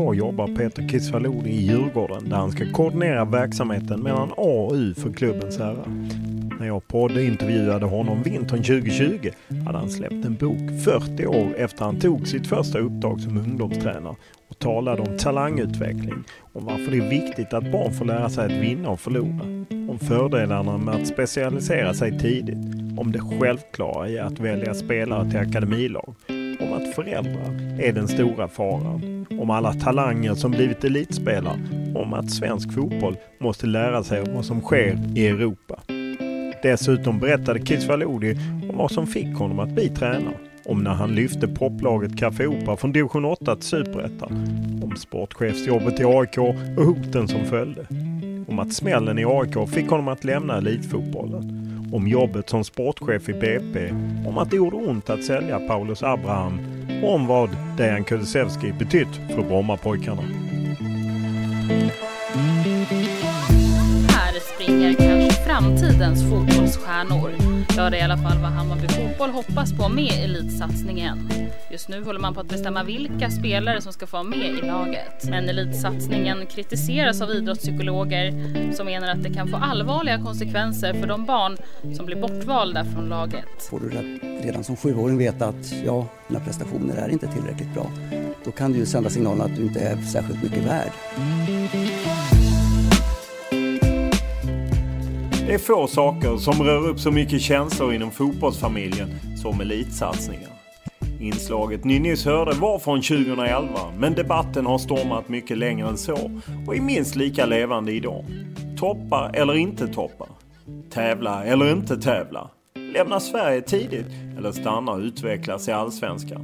Idag jobbar Peter Kisvalod i Djurgården där han ska koordinera verksamheten mellan A och U för klubbens herrar. När jag poddintervjuade honom vintern 2020 hade han släppt en bok 40 år efter han tog sitt första uppdrag som ungdomstränare och talade om talangutveckling, om varför det är viktigt att barn får lära sig att vinna och förlora, om fördelarna med att specialisera sig tidigt, om det självklara i att välja spelare till akademilag, om att föräldrar är den stora faran, om alla talanger som blivit elitspelare, om att svensk fotboll måste lära sig vad som sker i Europa. Dessutom berättade Kisvalodi om vad som fick honom att bli tränare. Om när han lyfte poplaget Café Opera från division 8 till superettan. Om sportchefsjobbet i AIK och hoten som följde. Om att smällen i AIK fick honom att lämna elitfotbollen. Om jobbet som sportchef i BP. Om att det gjorde ont att sälja Paulus Abraham. Och om vad Dejan Kulusevski betytt för Brommapojkarna. Här springer kanske framtidens fotbollsstjärnor. Ja, det är i alla fall vad Hammarby Fotboll hoppas på med elitsatsningen. Just nu håller man på att bestämma vilka spelare som ska få vara med i laget. Men elitsatsningen kritiseras av idrottspsykologer som menar att det kan få allvarliga konsekvenser för de barn som blir bortvalda från laget. Får du redan som sjuåring veta att ja, dina prestationer är inte tillräckligt bra, då kan du ju sända signalen att du inte är särskilt mycket värd. Det är få saker som rör upp så mycket känslor inom fotbollsfamiljen som elitsatsningar. Inslaget ni nyss hörde var från 2011 men debatten har stormat mycket längre än så och är minst lika levande idag. Toppar eller inte toppar? Tävla eller inte tävla? Lämna Sverige tidigt eller stanna och utvecklas i Allsvenskan?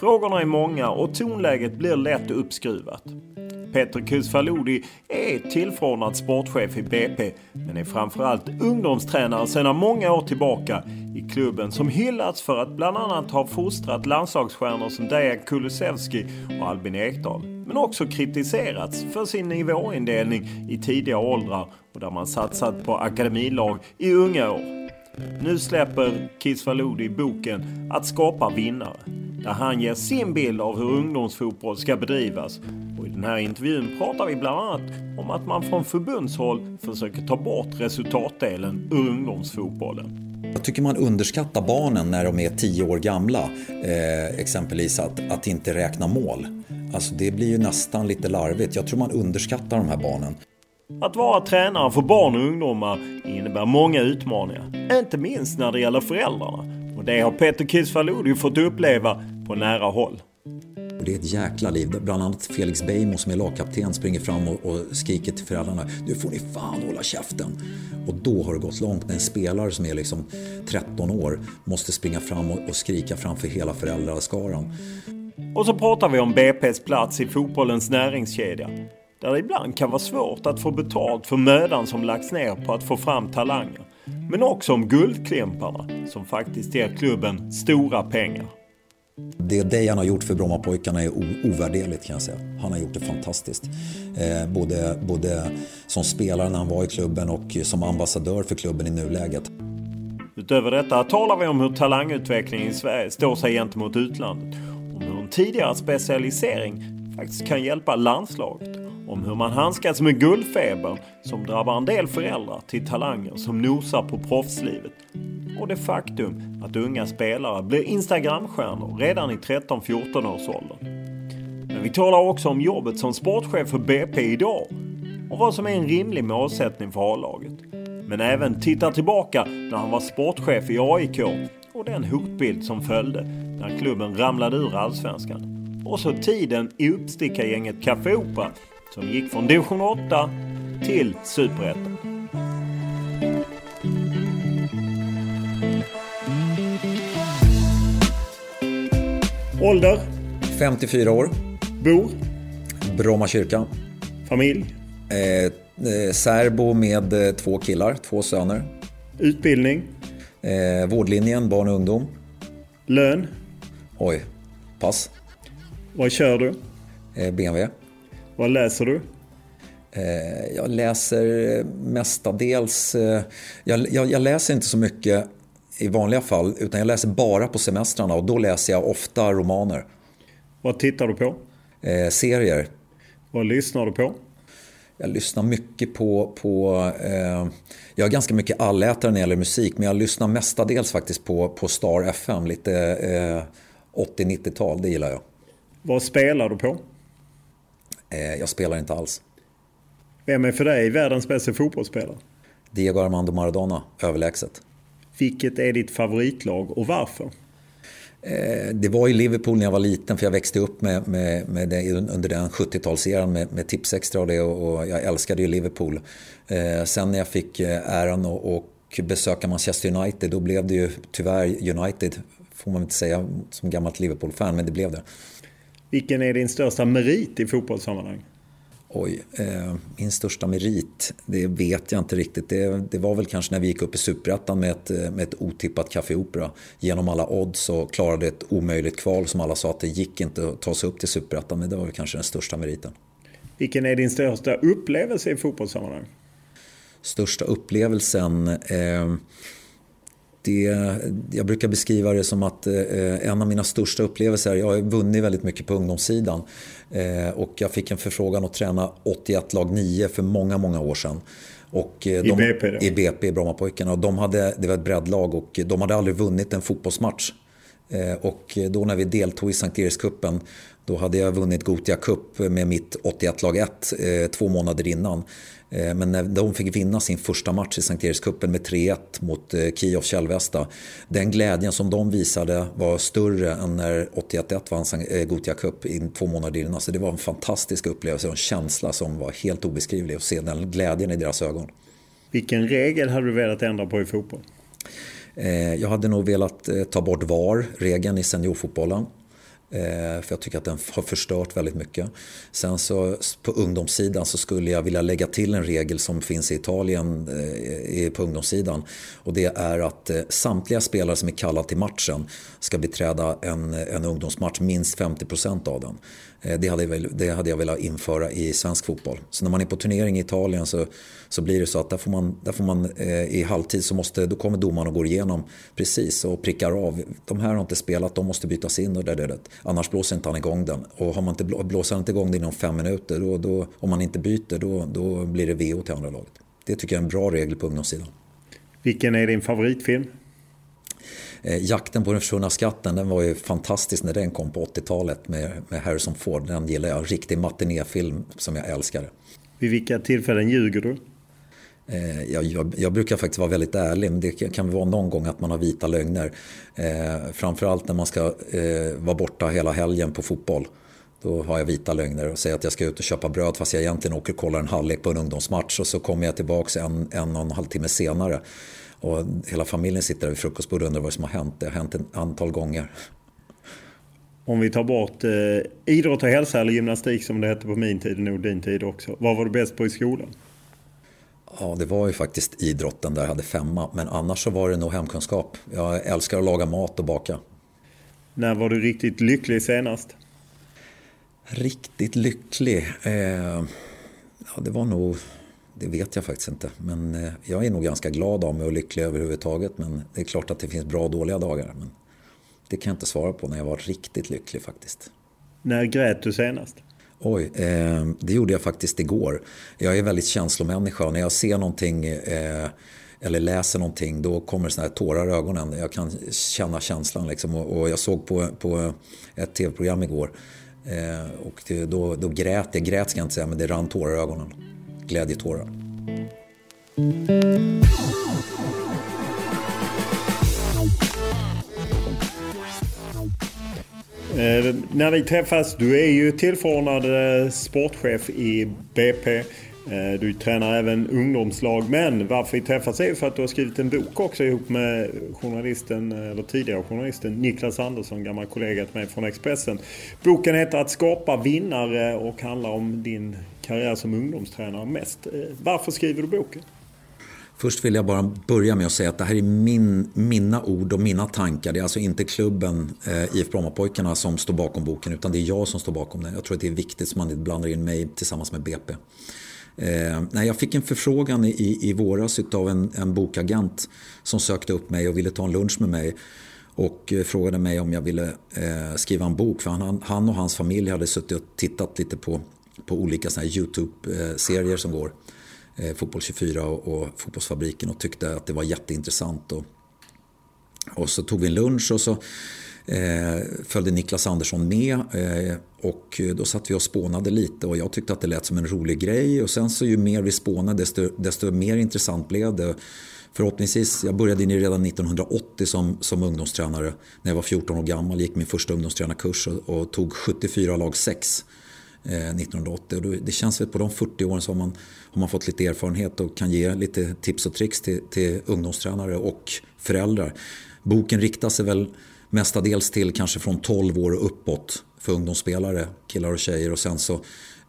Frågorna är många och tonläget blir lätt uppskruvat. Peter Kusfalodi är tillförordnad sportchef i BP men är framförallt ungdomstränare sedan många år tillbaka i klubben som hyllats för att bland annat ha fostrat landslagsstjärnor som Dejan Kulusevski och Albin Ekdal. Men också kritiserats för sin nivåindelning i tidiga åldrar och där man satsat på akademilag i unga år. Nu släpper Kisvalodi boken Att skapa vinnare där han ger sin bild av hur ungdomsfotboll ska bedrivas. Och I den här intervjun pratar vi bland annat om att man från förbundshåll försöker ta bort resultatdelen ur ungdomsfotbollen. Jag tycker man underskattar barnen när de är tio år gamla. Eh, exempelvis att, att inte räkna mål. Alltså det blir ju nästan lite larvigt. Jag tror man underskattar de här barnen. Att vara tränare för barn och ungdomar innebär många utmaningar. Inte minst när det gäller föräldrarna. Och det har Peter Kisvalodi fått uppleva på nära håll. Det är ett jäkla liv. Bland annat Felix Beijmo som är lagkapten springer fram och, och skriker till föräldrarna. Nu får ni fan hålla käften. Och då har det gått långt när en spelare som är liksom 13 år måste springa fram och, och skrika framför hela föräldraskaran. Och så pratar vi om BP's plats i fotbollens näringskedja. Där det ibland kan vara svårt att få betalt för mödan som lagts ner på att få fram talanger. Men också om guldklimparna som faktiskt ger klubben stora pengar. Det Dejan har gjort för Brommapojkarna är ovärderligt kan jag säga. Han har gjort det fantastiskt. Eh, både, både som spelare när han var i klubben och som ambassadör för klubben i nuläget. Utöver detta talar vi om hur talangutvecklingen i Sverige står sig gentemot utlandet. Om hur en tidigare specialisering faktiskt kan hjälpa landslaget. Om hur man handskas med guldfebern som drabbar en del föräldrar till talanger som nosar på proffslivet. Och det faktum att unga spelare blir Instagramstjärnor redan i 13-14 års ålder. Men vi talar också om jobbet som sportchef för BP idag och vad som är en rimlig målsättning för A-laget. Men även tittar tillbaka när han var sportchef i AIK och den hotbild som följde när klubben ramlade ur Allsvenskan. Och så tiden i uppstickargänget Café Opera som gick från division 8 till Superettan. Ålder? 54 år. Bor? Bromma kyrka. Familj? Eh, eh, med eh, två killar, två söner. Utbildning? Eh, vårdlinjen, barn och ungdom. Lön? Oj, pass. Vad kör du? Eh, BMW. Vad läser du? Eh, jag läser mestadels... Eh, jag, jag, jag, läser inte så mycket i vanliga fall, utan jag läser bara på semestrarna och då läser jag ofta romaner. Vad tittar du på? Eh, serier. Vad lyssnar du på? Jag lyssnar mycket på... på eh, jag är ganska mycket allätare när det gäller musik, men jag lyssnar mestadels faktiskt på, på Star FM, lite eh, 80-90-tal, det gillar jag. Vad spelar du på? Eh, jag spelar inte alls. Vem är för dig världens bästa fotbollsspelare? Diego Armando Maradona, överlägset. Vilket är ditt favoritlag och varför? Eh, det var i Liverpool när jag var liten för jag växte upp med, med, med det, under den 70-talseran med, med Tipsextra och det och jag älskade ju Liverpool. Eh, sen när jag fick äran att besöka Manchester United då blev det ju tyvärr United, får man inte säga som gammalt Liverpool-fan, men det blev det. Vilken är din största merit i fotbollssammanhang? Oj, eh, min största merit, det vet jag inte riktigt. Det, det var väl kanske när vi gick upp i Superettan med ett, med ett otippat Café Opera. Genom alla odds och klarade ett omöjligt kval som alla sa att det gick inte att ta sig upp till Superettan. Men det var väl kanske den största meriten. Vilken är din största upplevelse i fotbollssammanhang? Största upplevelsen? Eh, det, jag brukar beskriva det som att eh, en av mina största upplevelser, jag har vunnit väldigt mycket på ungdomssidan eh, och jag fick en förfrågan att träna 81 lag 9 för många, många år sedan. Och eh, de, I BP? Då? I BP, Brommapojkarna. De hade, det var ett breddlag och de hade aldrig vunnit en fotbollsmatch. Och då när vi deltog i Sankt Erikscupen då hade jag vunnit Gotia Cup med mitt 81 lag 1 eh, två månader innan. Eh, men när de fick vinna sin första match i Sankt Erikscupen med 3-1 mot eh, Kiev Kälvesta. Den glädjen som de visade var större än när 81-1 vann eh, Gothia Cup in två månader innan. Så det var en fantastisk upplevelse och en känsla som var helt obeskrivlig att se den glädjen i deras ögon. Vilken regel hade du velat ändra på i fotboll? Jag hade nog velat ta bort VAR-regeln i seniorfotbollen. Eh, för jag tycker att den har förstört väldigt mycket. Sen så på ungdomssidan så skulle jag vilja lägga till en regel som finns i Italien eh, på ungdomssidan. Och det är att eh, samtliga spelare som är kallade till matchen ska beträda en, en ungdomsmatch minst 50% av den. Det hade, jag, det hade jag velat införa i svensk fotboll. Så när man är på turnering i Italien så, så blir det så att där får man, där får man eh, i halvtid så måste, då kommer domaren och går igenom precis och prickar av. De här har inte spelat, de måste bytas in och det, det, det. Annars blåser inte han igång den. Och har man inte, blåser han inte igång den inom fem minuter, då, då, om man inte byter, då, då blir det VO till andra laget. Det tycker jag är en bra regel på ungdomssidan. Vilken är din favoritfilm? Eh, jakten på den försvunna skatten den var ju fantastisk när den kom på 80-talet med, med Harrison Ford. Den gillar jag. Riktig matinéfilm som jag älskade. Vid vilka tillfällen ljuger du? Eh, jag, jag, jag, brukar faktiskt vara väldigt ärlig, men det kan vara någon gång att man har vita lögner. Eh, framförallt när man ska eh, vara borta hela helgen på fotboll. Då har jag vita lögner och säger att jag ska ut och köpa bröd fast jag egentligen åker och kollar en halvlek på en ungdomsmatch och så kommer jag tillbaka en, en och en halv timme senare och hela familjen sitter där vid frukostbordet och undrar vad som har hänt. Det har hänt ett antal gånger. Om vi tar bort eh, idrott och hälsa eller gymnastik som det hette på min tid och nog din tid också. Vad var du bäst på i skolan? Ja, det var ju faktiskt idrotten där jag hade femma. Men annars så var det nog hemkunskap. Jag älskar att laga mat och baka. När var du riktigt lycklig senast? Riktigt lycklig? Eh, ja, det var nog... Det vet jag faktiskt inte. Men eh, jag är nog ganska glad av mig och lycklig överhuvudtaget. Men det är klart att det finns bra och dåliga dagar. Men det kan jag inte svara på när jag var riktigt lycklig faktiskt. När grät du senast? Oj, eh, det gjorde jag faktiskt igår. Jag är väldigt känslomänniska och när jag ser någonting eh, eller läser någonting då kommer det här tårar i ögonen. Jag kan känna känslan liksom. och, och jag såg på, på ett tv-program igår eh, och det, då, då grät jag. Grät ska jag inte säga men det rann tårar i ögonen. Glädjetårar. Eh, när vi träffas, du är ju tillförordnad eh, sportchef i BP. Eh, du tränar även ungdomslag. Men varför vi träffas är för att du har skrivit en bok också ihop med journalisten, eh, eller tidigare journalisten Niklas Andersson, gammal kollega till mig från Expressen. Boken heter Att skapa vinnare och handlar om din karriär som ungdomstränare mest. Eh, varför skriver du boken? Först vill jag bara börja med att säga att det här är min, mina ord och mina tankar. Det är alltså inte klubben eh, IF Brommapojkarna som står bakom boken utan det är jag som står bakom den. Jag tror att det är viktigt så man inte blandar in mig tillsammans med BP. Eh, nej, jag fick en förfrågan i, i våras av en, en bokagent som sökte upp mig och ville ta en lunch med mig och eh, frågade mig om jag ville eh, skriva en bok. För han, han och hans familj hade suttit och tittat lite på, på olika YouTube-serier eh, som går eh, Fotboll 24 och, och Fotbollsfabriken och tyckte att det var jätteintressant. Och, och så tog vi en lunch och så eh, följde Niklas Andersson med eh, och då satt vi och spånade lite och jag tyckte att det lät som en rolig grej och sen så ju mer vi spånade desto, desto mer intressant blev det. Förhoppningsvis, jag började in redan 1980 som, som ungdomstränare. När jag var 14 år gammal gick min första ungdomstränarkurs och, och tog 74 lag 6 Eh, 1980. Och det känns väl på de 40 åren så har man, har man fått lite erfarenhet och kan ge lite tips och tricks till, till ungdomstränare och föräldrar. Boken riktar sig väl mestadels till kanske från 12 år och uppåt för ungdomsspelare, killar och tjejer och sen så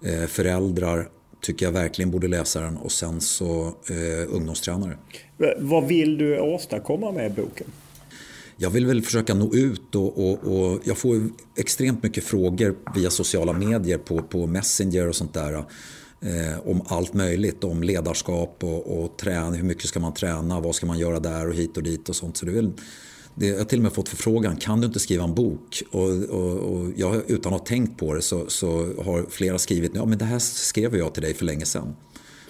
eh, föräldrar tycker jag verkligen borde läsa den och sen så eh, ungdomstränare. Vad vill du åstadkomma med boken? Jag vill väl försöka nå ut och, och, och, jag får extremt mycket frågor via sociala medier på, på Messenger och sånt där. Eh, om allt möjligt, om ledarskap och, och träning, hur mycket ska man träna, vad ska man göra där och hit och dit och sånt. Så det är väl, det, jag har till och med fått förfrågan, kan du inte skriva en bok? Och, och, och jag, utan att ha tänkt på det så, så har flera skrivit, ja men det här skrev jag till dig för länge sedan.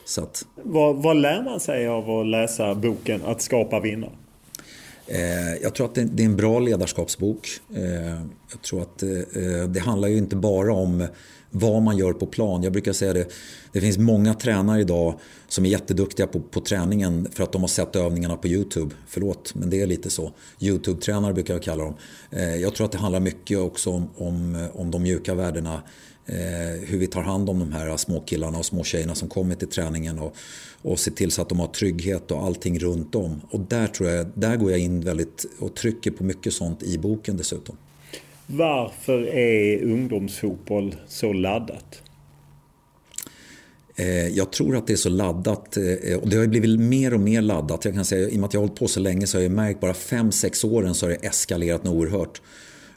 Så att, vad, vad lär man sig av att läsa boken Att skapa vinnare? Eh, jag tror att det är en bra ledarskapsbok. Eh, jag tror att eh, det handlar ju inte bara om vad man gör på plan. Jag brukar säga det, det finns många tränare idag som är jätteduktiga på, på träningen för att de har sett övningarna på YouTube. Förlåt, men det är lite så. YouTube-tränare brukar jag kalla dem. Jag tror att det handlar mycket också om, om, om de mjuka värdena hur vi tar hand om de här små killarna och små tjejerna som kommer till träningen och, och se till så att de har trygghet och allting runt om. Och där, tror jag, där går jag in väldigt och trycker på mycket sånt i boken dessutom. Varför är ungdomsfotboll så laddat? Eh, jag tror att det är så laddat eh, och det har blivit mer och mer laddat. Jag kan säga, I och med att jag har hållit på så länge så har jag märkt bara 5-6 åren så har det eskalerat något oerhört.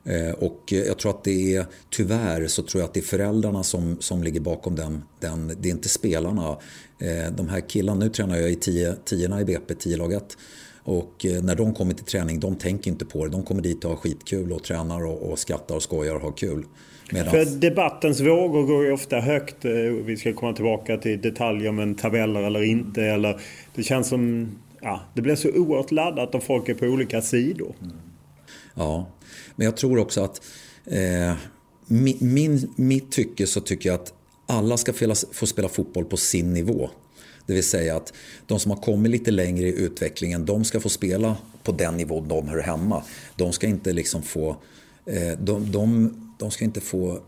Eh, och jag tror att det är, tyvärr så tror jag att det är föräldrarna som, som ligger bakom den, den. Det är inte spelarna. Eh, de här killarna, nu tränar jag i tio, tiorna i BP, 10 lag 1. Och eh, när de kommer till träning, de tänker inte på det. De kommer dit och har skitkul och tränar och, och skrattar och skojar och har kul. Medan... För debattens vågor går ju ofta högt. Vi ska komma tillbaka till detaljer men tabeller eller inte. Eller, det känns som... Ja, det blir så oerhört laddat och folk är på olika sidor. Mm. Ja, men jag tror också att eh, min, mitt tycke så tycker jag att alla ska få spela fotboll på sin nivå. Det vill säga att de som har kommit lite längre i utvecklingen, de ska få spela på den nivå de hör hemma. De ska inte liksom få... Eh, de, de, de ska inte få...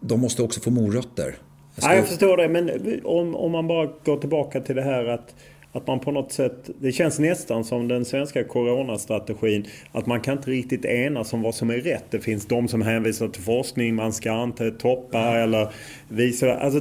De måste också få morötter. Jag, ska... ja, jag förstår det, men om, om man bara går tillbaka till det här att att man på något sätt, det känns nästan som den svenska coronastrategin, att man kan inte riktigt enas om vad som är rätt. Det finns de som hänvisar till forskning, man ska inte toppa eller visa. Alltså,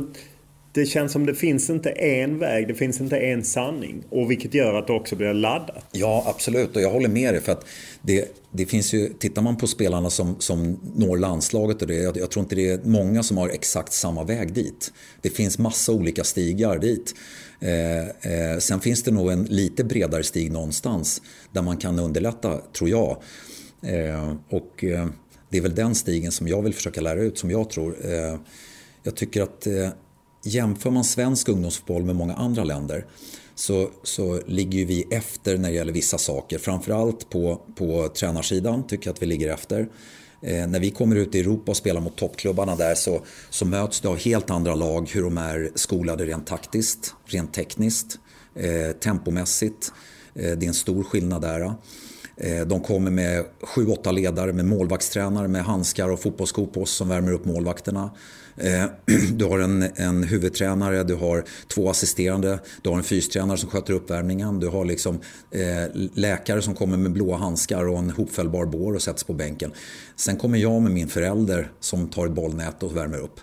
det känns som det finns inte en väg, det finns inte en sanning. Och vilket gör att det också blir laddat. Ja, absolut. Och jag håller med dig. För att det, det finns ju, tittar man på spelarna som, som når landslaget och det, jag, jag tror inte det är många som har exakt samma väg dit. Det finns massa olika stigar dit. Eh, eh, sen finns det nog en lite bredare stig någonstans där man kan underlätta, tror jag. Eh, och eh, det är väl den stigen som jag vill försöka lära ut, som jag tror. Eh, jag tycker att eh, jämför man svensk ungdomsfotboll med många andra länder så, så ligger vi efter när det gäller vissa saker. Framförallt på, på tränarsidan tycker jag att vi ligger efter. Eh, när vi kommer ut i Europa och spelar mot toppklubbarna där så, så möts det av helt andra lag, hur de är skolade rent taktiskt, rent tekniskt, eh, tempomässigt. Eh, det är en stor skillnad där. Eh, de kommer med sju, åtta ledare med målvaktstränare med handskar och fotbollsskor på sig som värmer upp målvakterna. Eh, du har en, en huvudtränare, du har två assisterande, du har en fystränare som sköter uppvärmningen, du har liksom, eh, läkare som kommer med blåa handskar och en hopfällbar bår och sätts på bänken. Sen kommer jag med min förälder som tar ett bollnät och värmer upp.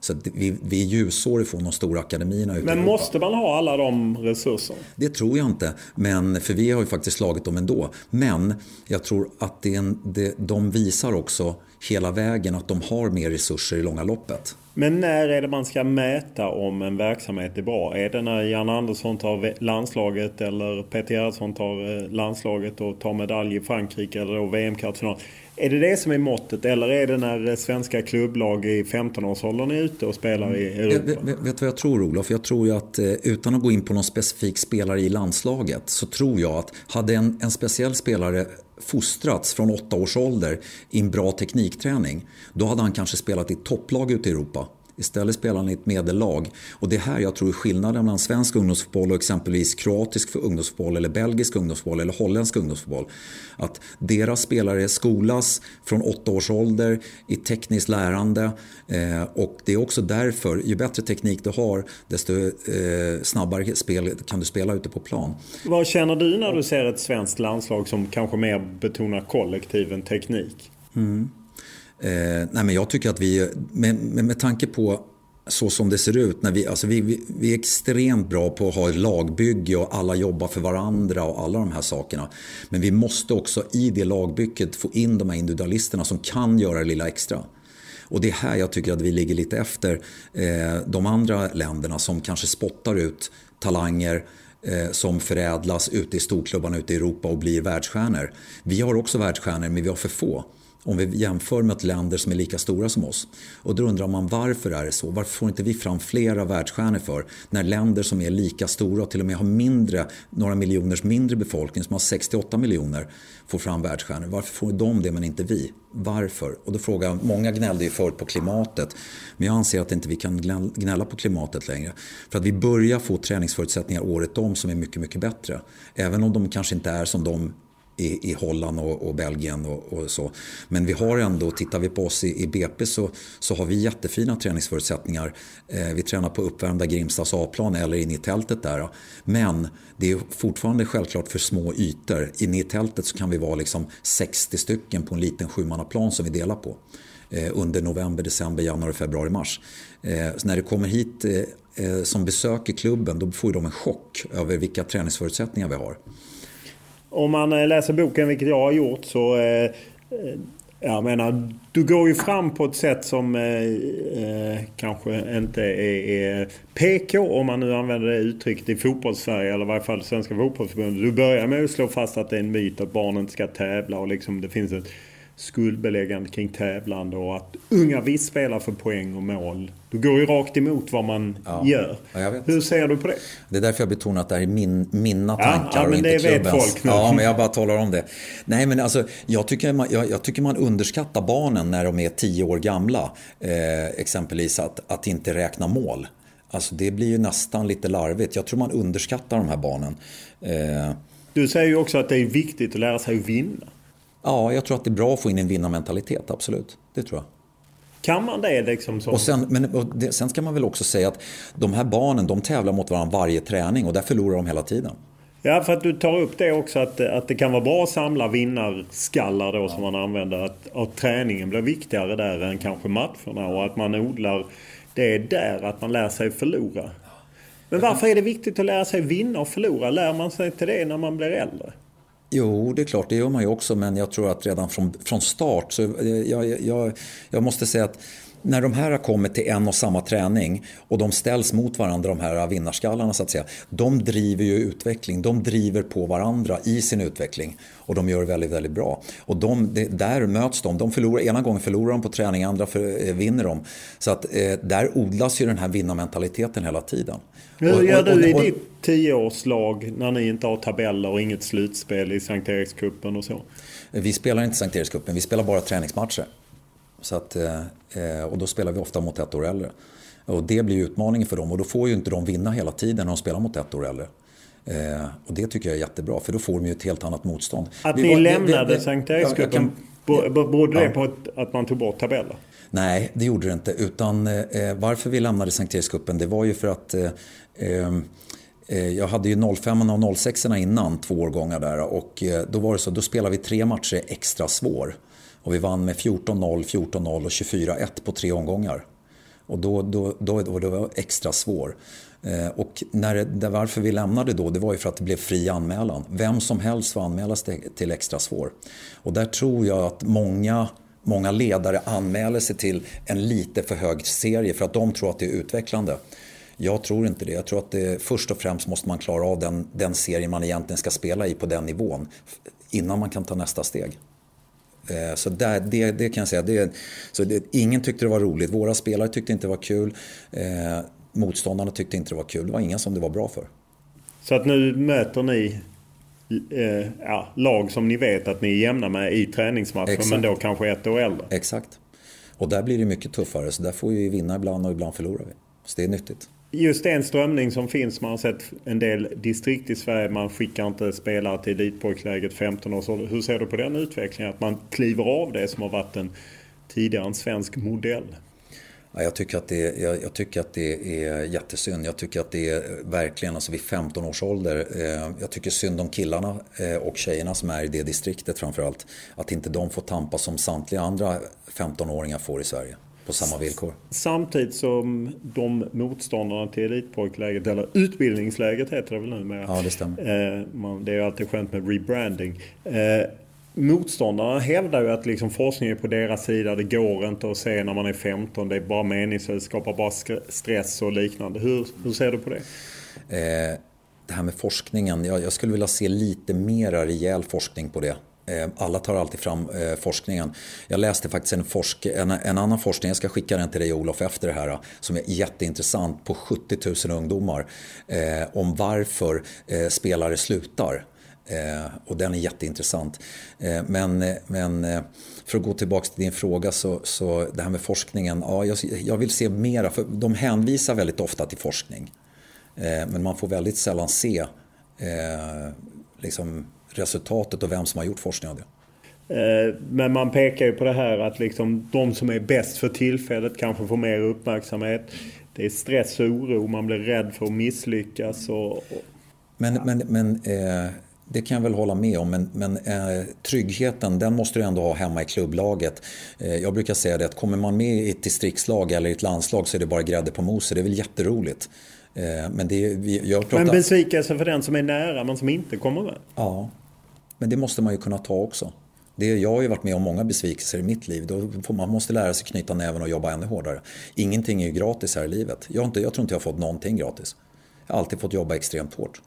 Så vi, vi är ljusår ifrån de stora akademierna ute Men måste man ha alla de resurserna? Det tror jag inte. Men, för vi har ju faktiskt slagit dem ändå. Men jag tror att det, det, de visar också hela vägen att de har mer resurser i långa loppet. Men när är det man ska mäta om en verksamhet är bra? Är det när Jan Andersson tar landslaget eller Peter Gerhardsson tar eh, landslaget och tar medalj i Frankrike eller VM-kvartsfinal? Är det det som är måttet eller är det när svenska klubblag i 15-årsåldern är ute och spelar i mm. Europa? Vet, vet du vad jag tror Olof? Jag tror ju att eh, utan att gå in på någon specifik spelare i landslaget så tror jag att hade en, en speciell spelare fostrats från åtta års ålder i en bra teknikträning då hade han kanske spelat i topplag ute i Europa. Istället spelar han i ett medellag. Och det är här jag tror skillnaden mellan svensk ungdomsfotboll och exempelvis kroatisk ungdomsfotboll eller belgisk ungdomsfotboll eller holländsk ungdomsfotboll. Att deras spelare skolas från åtta års ålder i tekniskt lärande eh, och det är också därför, ju bättre teknik du har desto eh, snabbare spel kan du spela ute på plan. Vad känner du när du ser ett svenskt landslag som kanske mer betonar kollektiv än teknik? Mm. Eh, nej men jag tycker att vi, med, med, med tanke på så som det ser ut. När vi, alltså vi, vi, vi, är extremt bra på att ha ett lagbygge och alla jobbar för varandra och alla de här sakerna. Men vi måste också i det lagbygget få in de här individualisterna som kan göra det lilla extra. Och det är här jag tycker att vi ligger lite efter eh, de andra länderna som kanske spottar ut talanger eh, som förädlas ute i storklubbarna ute i Europa och blir världsstjärnor. Vi har också världsstjärnor men vi har för få om vi jämför med länder som är lika stora som oss. Och då undrar man varför är det så? Varför får inte vi fram flera världsstjärnor för? När länder som är lika stora och till och med har mindre, några miljoners mindre befolkning, som har 68 miljoner, får fram världsstjärnor. Varför får de det men inte vi? Varför? Och då frågar jag, många gnällde ju förut på klimatet. Men jag anser att inte vi kan gnälla på klimatet längre. För att vi börjar få träningsförutsättningar året om som är mycket, mycket bättre. Även om de kanske inte är som de i, i Holland och, och Belgien och, och, så. Men vi har ändå, tittar vi på oss i, i BP så, så har vi jättefina träningsförutsättningar. Eh, vi tränar på uppvärmda Grimstads A-plan eller inne i tältet där. Men det är fortfarande självklart för små ytor. Inne i tältet så kan vi vara liksom 60 stycken på en liten sjumannaplan som vi delar på eh, under november, december, januari, februari, mars. Eh, när det kommer hit eh, eh som besöker klubben då får de en chock över vilka träningsförutsättningar vi har. Om man eh, läser boken, vilket jag har gjort, så... Eh, eh jag menar, du går ju fram på ett sätt som eh, eh kanske inte är, är, PK om man nu använder det uttrycket i fotbollssverige eller i varje fall Svenska fotbollsförbundet. Du börjar med att slå fast att det är en myt att barn inte ska tävla och liksom det finns ett skuldbeläggande kring tävlande och att unga visst spelar för poäng och mål. Du går ju rakt emot vad man ja, gör. Ja, Hur ser du på det? Det är därför jag betonar att det här är min, mina tankar ja, och inte det klubbens. Vet folk nu. Ja, men jag bara talar om det. Nej, men alltså, jag, tycker man, jag, jag tycker man underskattar barnen när de är tio år gamla. Eh, exempelvis att, att inte räkna mål. Alltså det blir ju nästan lite larvigt. Jag tror man underskattar de här barnen. Eh, du säger ju också att det är viktigt att lära sig att vinna. Ja, jag tror att det är bra att få in en vinnarmentalitet, absolut. Det tror jag. Kan man det liksom? Så? Och sen, men, och det, sen ska man väl också säga att de här barnen de tävlar mot varandra varje träning och där förlorar de hela tiden. Ja, för att du tar upp det också att, att det kan vara bra att samla vinnarskallar då ja. som man använder. Att, att träningen blir viktigare där än kanske matcherna och att man odlar det är där att man lär sig förlora. Men varför är det viktigt att lära sig vinna och förlora? Lär man sig till det när man blir äldre? Jo, det är klart, det gör man ju också. Men jag tror att redan från, från start så eh, jag, jag, jag måste säga att när de här har kommit till en och samma träning och de ställs mot varandra, de här vinnarskallarna så att säga. De driver ju utveckling, de driver på varandra i sin utveckling och de gör det väldigt, väldigt bra. Och de, det, där möts de. de förlorar, ena gången förlorar de på träning, andra för, eh, vinner de. Så att eh, där odlas ju den här vinnarmentaliteten hela tiden. Hur gör du i ditt tioårslag när ni inte har tabeller och inget slutspel i Sankt Erikscupen och så? Vi spelar inte Sankt Erikscupen, vi spelar bara träningsmatcher. Så att, eh, och då spelar vi ofta mot ett år äldre. Och det blir utmaningen för dem och då får ju inte de vinna hela tiden när de spelar mot ett år äldre. Eh, och det tycker jag är jättebra för då får de ju ett helt annat motstånd. Att vi ni var, lämnade det, det, Sankt Erikscupen, berodde det ja. på att man tog bort tabeller? Nej, det gjorde det inte. Utan eh, varför vi lämnade Sankt Erikscupen det var ju för att eh, ehm, eh, jag hade ju 05 och 06 innan, två årgångar där. Och eh, då var det så, då spelade vi tre matcher extra svår. Och vi vann med 14-0, 14-0 och 24-1 på tre omgångar. Och då, då, då, då, då var det extra svår. Eh, och när det, varför vi lämnade då, det var ju för att det blev fri anmälan. Vem som helst får anmälas till extra svår. Och där tror jag att många, många ledare anmäler sig till en lite för hög serie för att de tror att det är utvecklande. Jag tror inte det. Jag tror att det, först och främst måste man klara av den, den serie man egentligen ska spela i på den nivån innan man kan ta nästa steg. Eh, så där, det, det kan jag säga. Det, så det, ingen tyckte det var roligt. Våra spelare tyckte inte det var kul. Eh, motståndarna tyckte inte det var kul. Det var ingen som det var bra för. Så att nu möter ni eh, ja, lag som ni vet att ni är jämna med i träningsmatcher Exakt. men då kanske ett år äldre. Exakt. Och där blir det mycket tuffare. Så där får vi vinna ibland och ibland förlorar vi. Så det är nyttigt just en strömning som finns. Man har sett en del distrikt i Sverige. Man skickar inte spelare till elitpojkläget 15 års ålder. Hur ser du på den utvecklingen? Att man kliver av det som har varit en tidigare en svensk modell? Ja, jag, tycker att det, jag, jag, tycker att det är jättesynd. Jag tycker att det är verkligen, alltså vid 15 års ålder, eh, jag tycker synd om killarna eh, och tjejerna som är i det distriktet framförallt. Att inte de får tampas som samtliga andra 15-åringar får i Sverige på samma villkor. Samtidigt som de motståndarna till elitpojkläget, eller utbildningsläget heter det väl nu med. Ja, det stämmer. Eh, det är ju alltid skönt med rebranding. Eh, motståndarna hävdar ju att liksom forskningen är på deras sida. Det går inte att se när man är 15. Det är bara meningslöst, skapar bara stress och liknande. Hur, hur ser du på det? Eh, det här med forskningen, jag, jag skulle vilja se lite mera rejäl forskning på det. Eh, alla tar alltid fram eh, forskningen. Jag läste faktiskt en, forsk en, en, annan forskning, jag ska skicka den till dig Olof efter det här, eh, som är jätteintressant på 70 000 ungdomar. Eh, om varför eh, spelare slutar. Eh, och den är jätteintressant. Eh, men, men för att gå tillbaka till din fråga så, så det här med forskningen, ja, jag, jag vill se mera, för de hänvisar väldigt ofta till forskning. men man får väldigt sällan se liksom, resultatet och vem som har gjort forskning av det. Eh, men man pekar ju på det här att liksom de som är bäst för tillfället kanske får mer uppmärksamhet. Det är stress och oro, man blir rädd för att misslyckas. Och, och men, men, men eh, det kan jag väl hålla med om, men, men eh, tryggheten den måste du ändå ha hemma i klubblaget. Eh, jag brukar säga det att kommer man med i ett distriktslag eller i ett landslag så är det bara grädde på moset. Det är väl jätteroligt. Eh, men, det, jag pratar... men besvikelse för den som är nära men som inte kommer med? Ja, men det måste man ju kunna ta också. Det, jag har ju varit med om många besvikelser i mitt liv. Då man måste lära sig knyta näven och jobba ännu hårdare. Ingenting är ju gratis här i livet. Jag, inte, jag tror inte jag har fått någonting gratis. Jag har alltid fått jobba extremt hårt.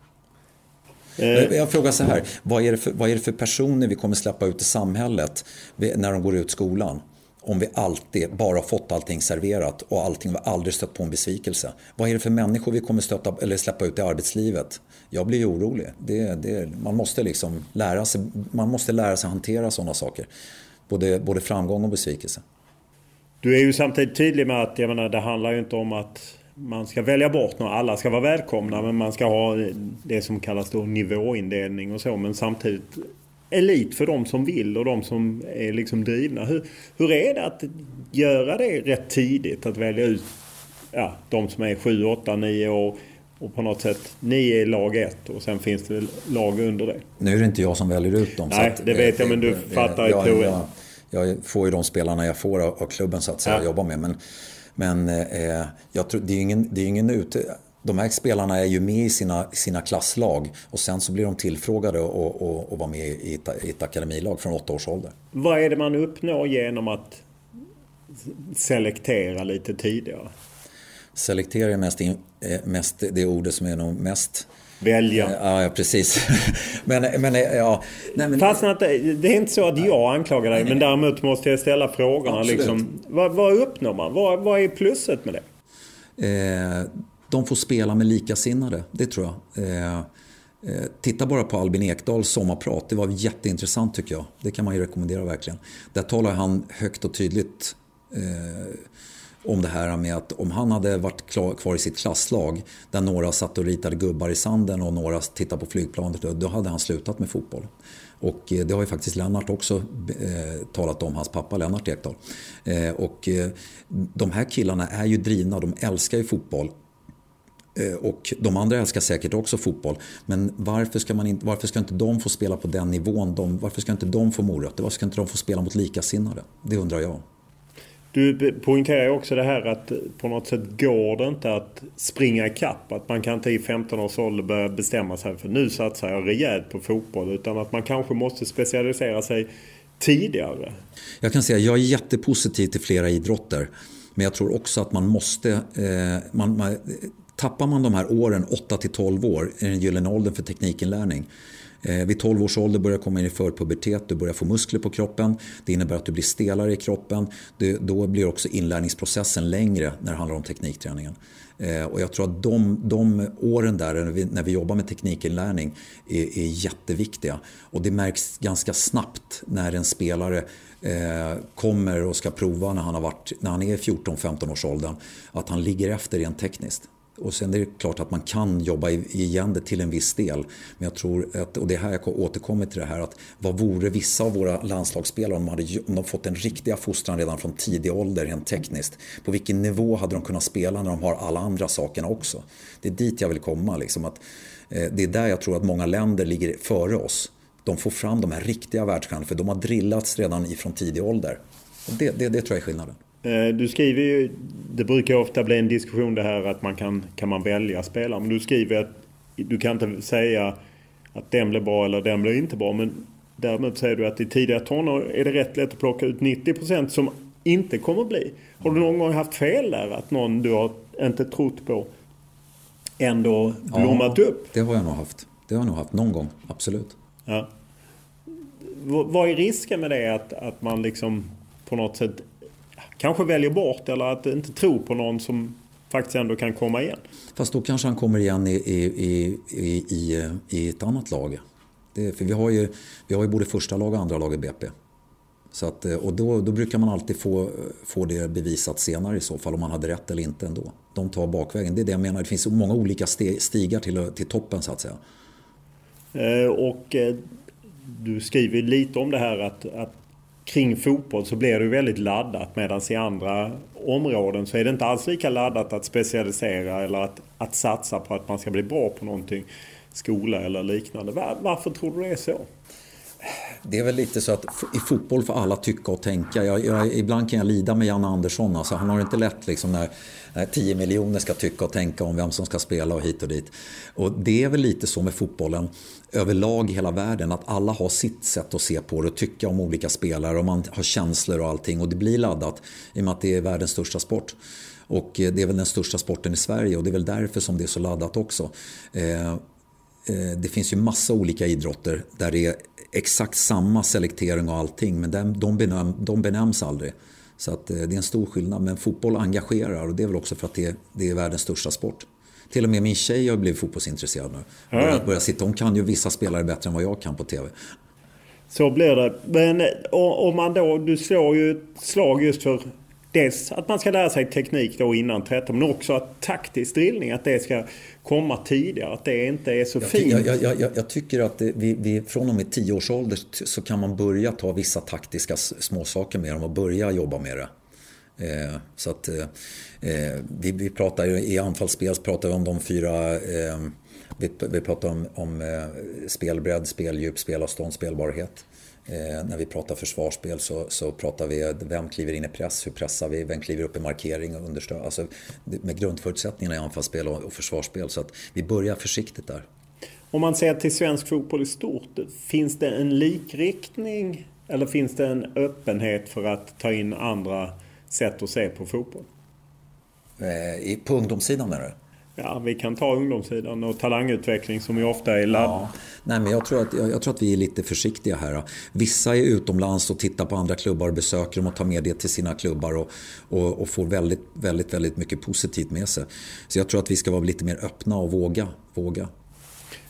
Eh. Jag frågar så här, vad är, det för, vad är det för personer vi kommer släppa ut i samhället när de går ut skolan? Om vi alltid bara fått allting serverat och allting vi aldrig stött på en besvikelse. Vad är det för människor vi kommer stötta, eller släppa ut i arbetslivet? Jag blir orolig. Det, det, man, måste liksom lära sig, man måste lära sig hantera sådana saker. Både, både framgång och besvikelse. Du är ju samtidigt tydlig med att jag menar, det handlar ju inte om att man ska välja bort några. Alla ska vara välkomna men man ska ha det som kallas då nivåindelning och så. Men samtidigt elit för de som vill och de som är liksom drivna. Hur, hur är det att göra det rätt tidigt? Att välja ut ja, de som är 7, 8, 9 år och på något sätt, ni är lag 1 och sen finns det lag under det. Nu är det inte jag som väljer ut dem. Nej, att, det vet jag men du fattar jag, jag, jag, jag får ju de spelarna jag får av, av klubben så att säga ja. jobba med. Men, Men eh, jag tror, det är ingen, det är ingen ute... De här spelarna är ju med i sina, sina klasslag och sen så blir de tillfrågade och, och, och vara med i ett, i ett akademilag från åtta års ålder. Vad är det man uppnår genom att selektera lite tidigare? Selektera är mest, in, mest det ordet som är nog mest Välja. Ja, ja precis. men, men, ja. Nej, men... Fast det, det är inte så att jag anklagar dig, men däremot måste jag ställa frågorna. Liksom, vad, vad uppnår man? Vad, vad är plusset med det? Eh, de får spela med likasinnade, det tror jag. Eh, eh, titta bara på Albin Ekdals sommarprat, det var jätteintressant tycker jag. Det kan man ju rekommendera verkligen. Där talar han högt och tydligt eh, om det här med att om han hade varit kvar i sitt klasslag där några satt och ritade gubbar i sanden och några tittade på flygplanet, då hade han slutat med fotboll. Och eh, det har ju faktiskt Lennart också eh, talat om, hans pappa Lennart Ekdal. Eh, och eh, de här killarna är ju drivna, de älskar ju fotboll. Eh, och de andra älskar säkert också fotboll. Men varför ska, man inte, varför ska inte de få spela på den nivån? De, varför ska inte de få morötter? Varför ska inte de få spela mot likasinnade? Det undrar jag. Du poängterar ju också det här att på något sätt går det inte att springa ikapp. Att man kan inte i 15 års ålder börja bestämma sig för nu satsar jag rejält på fotboll. Utan att man kanske måste specialisera sig tidigare. Jag kan säga att jag är jättepositiv till flera idrotter. Men jag tror också att man måste... Eh, man, man, tappar man de här åren, 8 till 12 år, är den gyllene åldern för teknikinlärning. Eh, vid 12 års ålder börjar du komma in i förpubertet, du börjar få muskler på kroppen. Det innebär att du blir stelare i kroppen. Då blir också inlärningsprocessen längre när det handlar om teknikträningen. Eh, och jag tror att de, de åren där när vi, när vi jobbar med teknikinlärning är, är jätteviktiga. Och det märks ganska snabbt när en spelare eh, kommer och ska prova när han, har varit, när han är 14-15 års åldern att han ligger efter rent tekniskt. Och sen är det klart att man kan jobba igen det till en viss del. Men jag tror att, och det är här jag återkommer till det här, att vad vore vissa av våra landslagsspelare om de hade om de fått en riktiga fostran redan från tidig ålder rent tekniskt? På vilken nivå hade de kunnat spela när de har alla andra sakerna också? Det är dit jag vill komma. Liksom, att, eh, det är där jag tror att många länder ligger före oss. De får fram de här riktiga världsstjärnorna för de har drillats redan ifrån tidig ålder. Och det, det, det tror jag är skillnaden. Eh, du skriver ju, det brukar ofta bli en diskussion det här att man kan, kan man välja spelare. Men du skriver att du kan inte säga att den blir bra eller den blir inte bra. Men däremot säger du att i tidiga tonår är det rätt lätt att plocka ut 90% som inte kommer bli. Har du någon gång haft fel där? Att någon du har inte trott på ändå blommat ja, upp? det har jag nog haft. Det har jag nog haft någon gång, absolut. Ja. Vad är risken med det? Att, att man liksom på något sätt kanske väljer bort eller att inte tro på någon som faktiskt ändå kan komma igen. Fast då kanske han kommer igen i, i, i, i, i ett annat lag. Det, för vi har, ju, vi har ju både första lag och andra lag i BP. Så att, och då, då brukar man alltid få, få det bevisat senare i så fall om man hade rätt eller inte ändå. De tar bakvägen. Det är det jag menar. Det finns många olika stigar till, till toppen så att säga. Eh, och eh, du skriver lite om det här att, att kring fotboll så blir det väldigt laddat medan i andra områden så är det inte alls lika laddat att specialisera eller att, att satsa på att man ska bli bra på någonting. Skola eller liknande. Var, varför tror du det är så? Det är väl lite så att i fotboll får alla tycka och tänka. Jag, jag, ibland kan jag lida med Janne Andersson. Alltså, han har det inte lätt liksom när, när 10 miljoner ska tycka och tänka om vem som ska spela och hit och dit. Och det är väl lite så med fotbollen överlag i hela världen. Att alla har sitt sätt att se på det och tycka om olika spelare och man har känslor och allting. Och det blir laddat i och med att det är världens största sport. Och eh, det är väl den största sporten i Sverige och det är väl därför som det är så laddat också. Eh, eh det finns ju massa olika idrotter där det är exakt samma selektering och allting men de, benäm, de benämns aldrig. Så att eh, det är en stor skillnad. Men fotboll engagerar och det är väl också för att det, det är världens största sport. Till och med min tjej har blivit fotbollsintresserad nu. Börjat, börjat sitta. Hon kan ju vissa spelare bättre än vad jag kan på TV. Så blir det. Men om man då, du slår ju ett slag just för dels att man ska lära sig teknik då innan 13 men också att taktisk drillning, att det ska komma tidigare. Att det inte är så jag fint. Jag, jag, jag, jag, tycker att det, vi, vi, från och med 10 års ålder så kan man börja ta vissa taktiska småsaker med dem och börja jobba med det. Eh, så att eh, eh, vi, vi pratar ju, i anfallsspel pratar vi om de fyra eh, vi, vi pratar om, om eh, spelbredd, speldjup, spelavstånd, spelbarhet. Eh, när vi pratar försvarsspel så, så pratar vi vem kliver in i press, hur pressar vi, vem kliver upp i markering och understöd. Alltså med grundförutsättningarna i anfallsspel och, och försvarsspel. Så att vi börjar försiktigt där. Om man ser till svensk fotboll i stort, finns det en likriktning eller finns det en öppenhet för att ta in andra sätt att se på fotboll? Eh, på ungdomssidan menar du? Ja, vi kan ta ungdomssidan och talangutveckling som ju ofta är ladd. Ja. Nej, men jag tror, att, jag, jag, tror att vi är lite försiktiga här. Vissa är utomlands och tittar på andra klubbar och besöker dem och tar med det till sina klubbar och, och, och, får väldigt, väldigt, väldigt mycket positivt med sig. Så jag tror att vi ska vara lite mer öppna och våga. våga.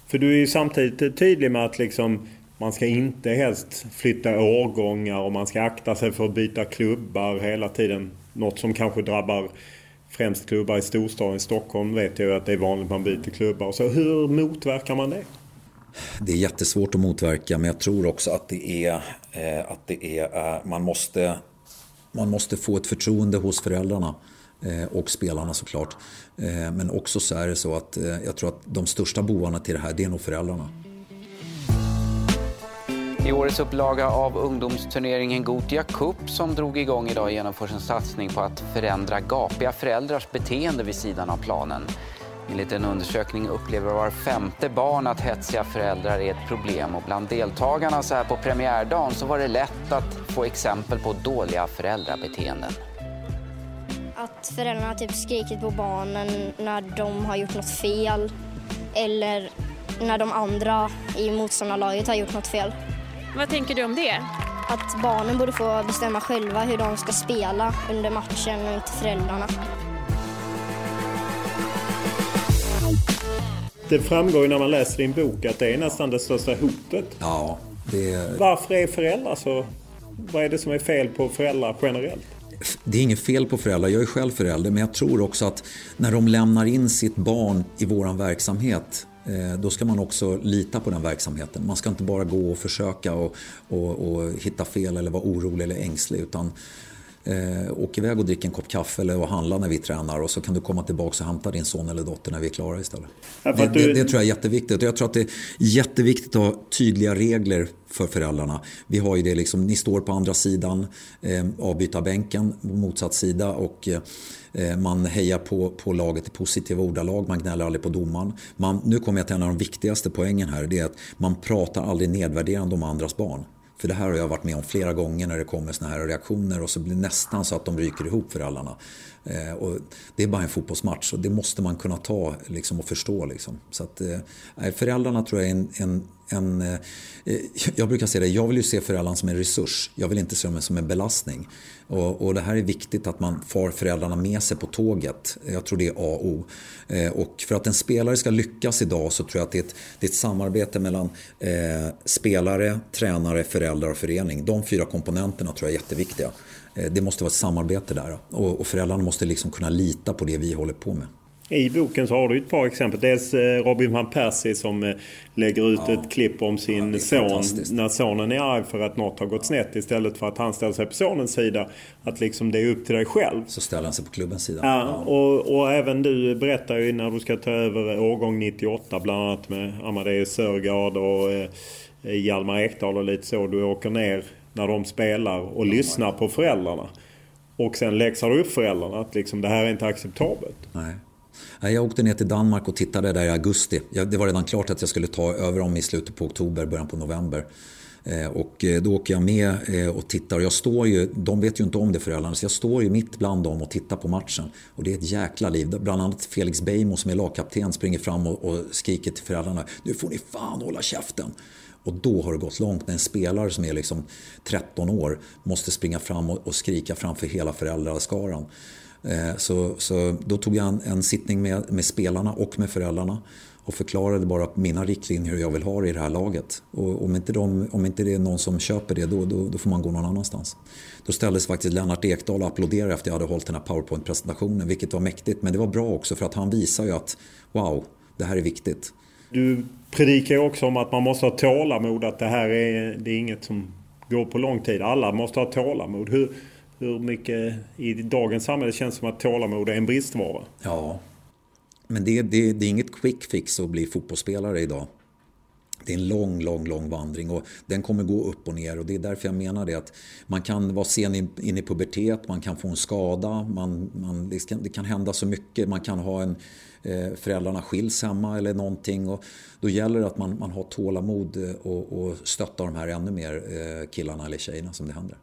För du är ju samtidigt tydlig med att liksom man ska inte helst flytta årgångar och man ska akta sig för att byta klubbar hela tiden. Något som kanske drabbar främst klubbar i storstaden. I Stockholm vet jag att det är vanligt att man byter klubbar. Så hur motverkar man det? Det är jättesvårt att motverka men jag tror också att det är, eh, att det är eh, man, måste, man måste få ett förtroende hos föräldrarna eh, och spelarna såklart. Eh, men också så är det så att eh, jag tror att de största bovarna till det här det är nog föräldrarna. I årets upplaga av ungdomsturneringen Gotia Cup som drog igång idag genomförs en satsning på att förändra gapiga föräldrars beteende vid sidan av planen. Enligt en undersökning upplever var femte barn att hetsiga föräldrar är ett problem och bland deltagarna så här på premiärdagen så var det lätt att få exempel på dåliga föräldrabeteenden. Att föräldrarna typ skrikit på barnen när de har gjort något fel eller när de andra i motståndarlaget har gjort något fel. Vad tänker du om det? Att barnen borde få bestämma själva hur de ska spela under matchen och inte föräldrarna. Det framgår ju när man läser din bok att det är nästan det största hotet. Ja, det... Varför är föräldrar så... Vad är det som är fel på föräldrar generellt? Det är inget fel på föräldrar, jag är själv förälder, men jag tror också att när de lämnar in sitt barn i våran verksamhet Eh, då ska man också lita på den verksamheten. Man ska inte bara gå och försöka och, och, och hitta fel eller vara orolig eller ängslig utan eh, åk iväg och drick en kopp kaffe eller och handla när vi tränar och så kan du komma tillbaka och hämta din son eller dotter när vi är klara istället. Ja, det, du... det, det, tror jag är jätteviktigt. Jag tror att det är jätteviktigt att ha tydliga regler för föräldrarna. Vi har ju det liksom, ni står på andra sidan eh, avbytarbänken, motsatt sida och eh, Eh, man hejar på, på laget i positiva ordalag, man gnäller aldrig på domaren. Man, nu kommer jag till en av de viktigaste poängen här. Det är att man pratar aldrig nedvärderande om andras barn. För det här har jag varit med om flera gånger när det kommer såna här reaktioner och så blir det nästan så att de ryker ihop föräldrarna. Eh, och det är bara en fotbollsmatch och det måste man kunna ta liksom, och förstå. Liksom. Så att, eh, föräldrarna tror jag är en, en, en eh, eh, jag brukar säga det, jag vill ju se föräldrarna som en resurs. Jag vill inte se dem som en belastning. Och, och, det här är viktigt att man får föräldrarna med sig på tåget. Jag tror det är A och O. Eh, och för att en spelare ska lyckas idag så tror jag att det är ett, det är ett samarbete mellan eh, spelare, tränare, föräldrar och förening. De fyra komponenterna tror jag är jätteviktiga. Eh, det måste vara ett samarbete där och, och föräldrarna måste liksom kunna lita på det vi håller på med. I boken så har du ett par exempel. Dels eh, Robin van Persie som eh, lägger ut ja. ett klipp om sin ja, son när sonen är arg för att något har gått snett istället för att han ställer sig på sonens sida. Att liksom det är upp till dig själv. Så ställer han sig på klubbens sida. Ja, och, och även du berättar ju när du ska ta över årgång 98 bland annat med Amadeus Sörgard och eh, Hjalmar Ekdal och lite så. Du åker ner när de spelar och ja, lyssnar på föräldrarna. Och sen läxar du upp föräldrarna att liksom, det här är inte acceptabelt. Nej. Jag åkte ner till Danmark och tittade där i augusti. Det var redan klart att jag skulle ta över dem i slutet på oktober, början på november. Eh, och eh, då åker jag med eh, och tittar. Jag står ju, de vet ju inte om det föräldrarna, så jag står ju mitt bland dem och tittar på matchen. Och det är ett jäkla liv. Bland annat Felix Beijmo som är lagkapten springer fram och, och skriker till föräldrarna. Nu får ni fan hålla käften. Och då har det gått långt när en spelare som är liksom 13 år måste springa fram och, och skrika framför hela föräldraskaran. Eh, så, så då tog jag en, en sittning med, med spelarna och med föräldrarna och förklarade bara mina riktlinjer hur jag vill ha det i det här laget. Och om inte, de, om inte det är någon som köper det, då, då, då, får man gå någon annanstans. Då ställdes faktiskt Lennart Ekdal och applåderade efter jag hade hållit den här powerpoint-presentationen, vilket var mäktigt. Men det var bra också för att han visar ju att wow, det här är viktigt. Du predikar ju också om att man måste ha tålamod, att det här är, det är inget som går på lång tid. Alla måste ha tålamod. Hur, hur mycket i dagens samhälle känns som att tålamod är en bristvara? Ja, men det, det, det är inget quick fix att bli fotbollsspelare idag. det är en lång, lång, lång vandring och den kommer gå upp och ner och det är därför jag menar det att man kan vara sen in, in i pubertet, man kan få en skada, man, man, det, kan, det kan hända så mycket, man kan ha en eh, föräldrarna skiljs hemma eller någonting och då gäller det att man, man har tålamod och, och stöttar de här ännu mer eh, killarna eller tjejerna som det händer.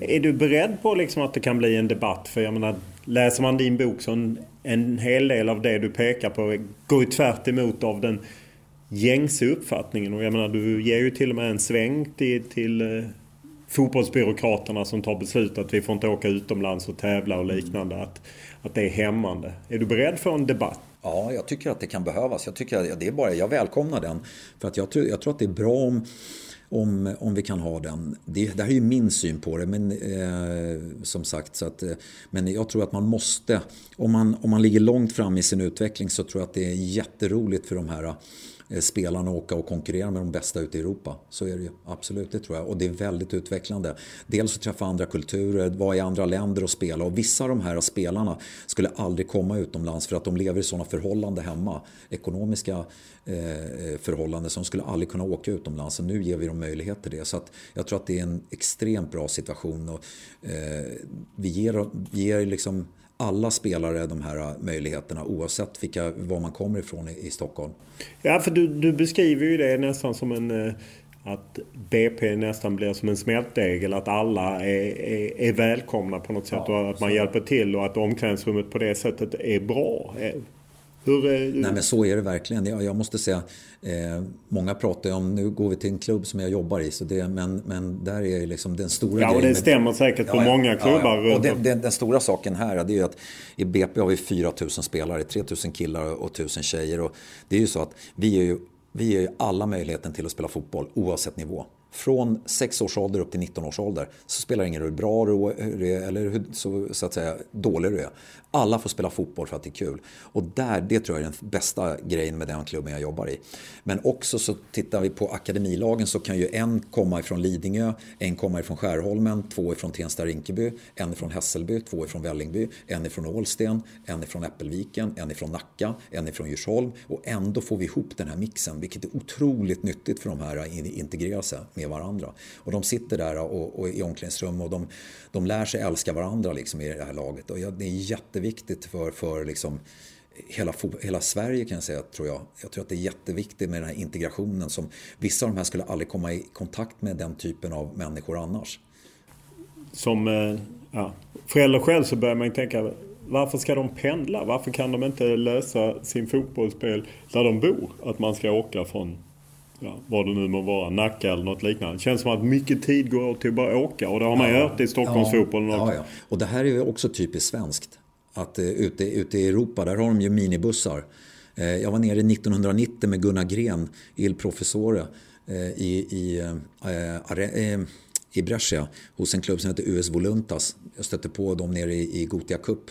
Är du beredd på liksom att det kan bli en debatt? För jag menar, läser man din bok så en, en hel del av det du pekar på går ju tvärt emot av den gängse uppfattningen. Och jag menar, du ger ju till och med en sväng till, till eh, fotbollsbyråkraterna som tar beslut att vi får inte åka utomlands och tävla och liknande. Att, att det är hämmande. Är du beredd för en debatt? Ja, jag tycker att det kan behövas. Jag, tycker att det är bara, jag välkomnar den. För att jag, tror, jag tror att det är bra om om, om vi kan ha den. Det, det här är ju min syn på det. Men, eh, som sagt, så att, eh, men jag tror att man måste, om man, om man ligger långt fram i sin utveckling så tror jag att det är jätteroligt för de här eh, Eh, spelarna åka och konkurrera med de bästa ute i Europa. Så är det ju, absolut, det tror jag. Och det är väldigt utvecklande. Dels att träffa andra kulturer, vara i andra länder och spela. Och vissa av de här spelarna skulle aldrig komma utomlands för att de lever i sådana förhållanden hemma. Ekonomiska eh, förhållanden som skulle aldrig kunna åka utomlands. Så nu ger vi dem möjlighet till det. Så att jag tror att det är en extremt bra situation. Och, eh, vi ger, vi ger liksom alla spelare de här möjligheterna oavsett vilka, var man kommer ifrån i, i Stockholm. Ja, för du, du beskriver ju det nästan som en... Eh, att BP nästan blir som en smältdegel. Att alla är, är, är välkomna på något sätt ja, och att man hjälper till och att omklädningsrummet på det sättet är bra. Hur är... Nej men så är det verkligen. Jag, jag måste säga, eh, många pratar ju om, nu går vi till en klubb som jag jobbar i, så det, men, men där är liksom den stora Ja och det stämmer säkert på ja, många klubbar. Ja, och den, den, den, stora saken här det är ju att i BP har vi 4000 spelare, 3000 killar och 1000 tjejer. Och det är ju så att vi är ju vi ger ju alla möjligheten till att spela fotboll oavsett nivå från 6 års ålder upp till 19 års ålder så spelar det ingen roll hur bra du är eller hur så, så att säga, dålig du är. Alla får spela fotboll för att det är kul. Och där, det tror jag är den bästa grejen med den klubben jag jobbar i. Men också så tittar vi på akademilagen så kan ju en komma ifrån Lidingö, en komma ifrån Skärholmen, två ifrån Tensta-Rinkeby, en ifrån Hässelby, två ifrån Vällingby, en ifrån Ålsten, en ifrån Äppelviken, en ifrån Nacka, en ifrån Djursholm. Och ändå får vi ihop den här mixen, vilket är otroligt nyttigt för de här att integrera sig med varandra. Och de sitter där och, och i omklädningsrum och de, de lär sig älska varandra liksom i det här laget. Och det är jätteviktigt för, för liksom hela, hela Sverige kan jag säga, tror jag. Jag tror att det är jätteviktigt med den här integrationen som vissa av de här skulle aldrig komma i kontakt med den typen av människor annars. Som eh, ja, förälder själv så börjar man ju tänka varför ska de pendla? Varför kan de inte lösa sin fotbollsspel där de bor? Att man ska åka från ja, vad det nu må vara, Nacka eller något liknande. Det känns som att mycket tid går åt till att bara åka och det har man ju hört i Stockholmsfotbollen ja, ja, Och det här är ju också typiskt svenskt. Att eh, ute, ute i Europa, där har de ju minibussar. Eh, jag var nere 1990 med Gunnar Gren, Il Professore, uh, i, i, eh, i Brescia hos en klubb som heter US Voluntas. Jag stötte på dem nere i, i Gotia Cup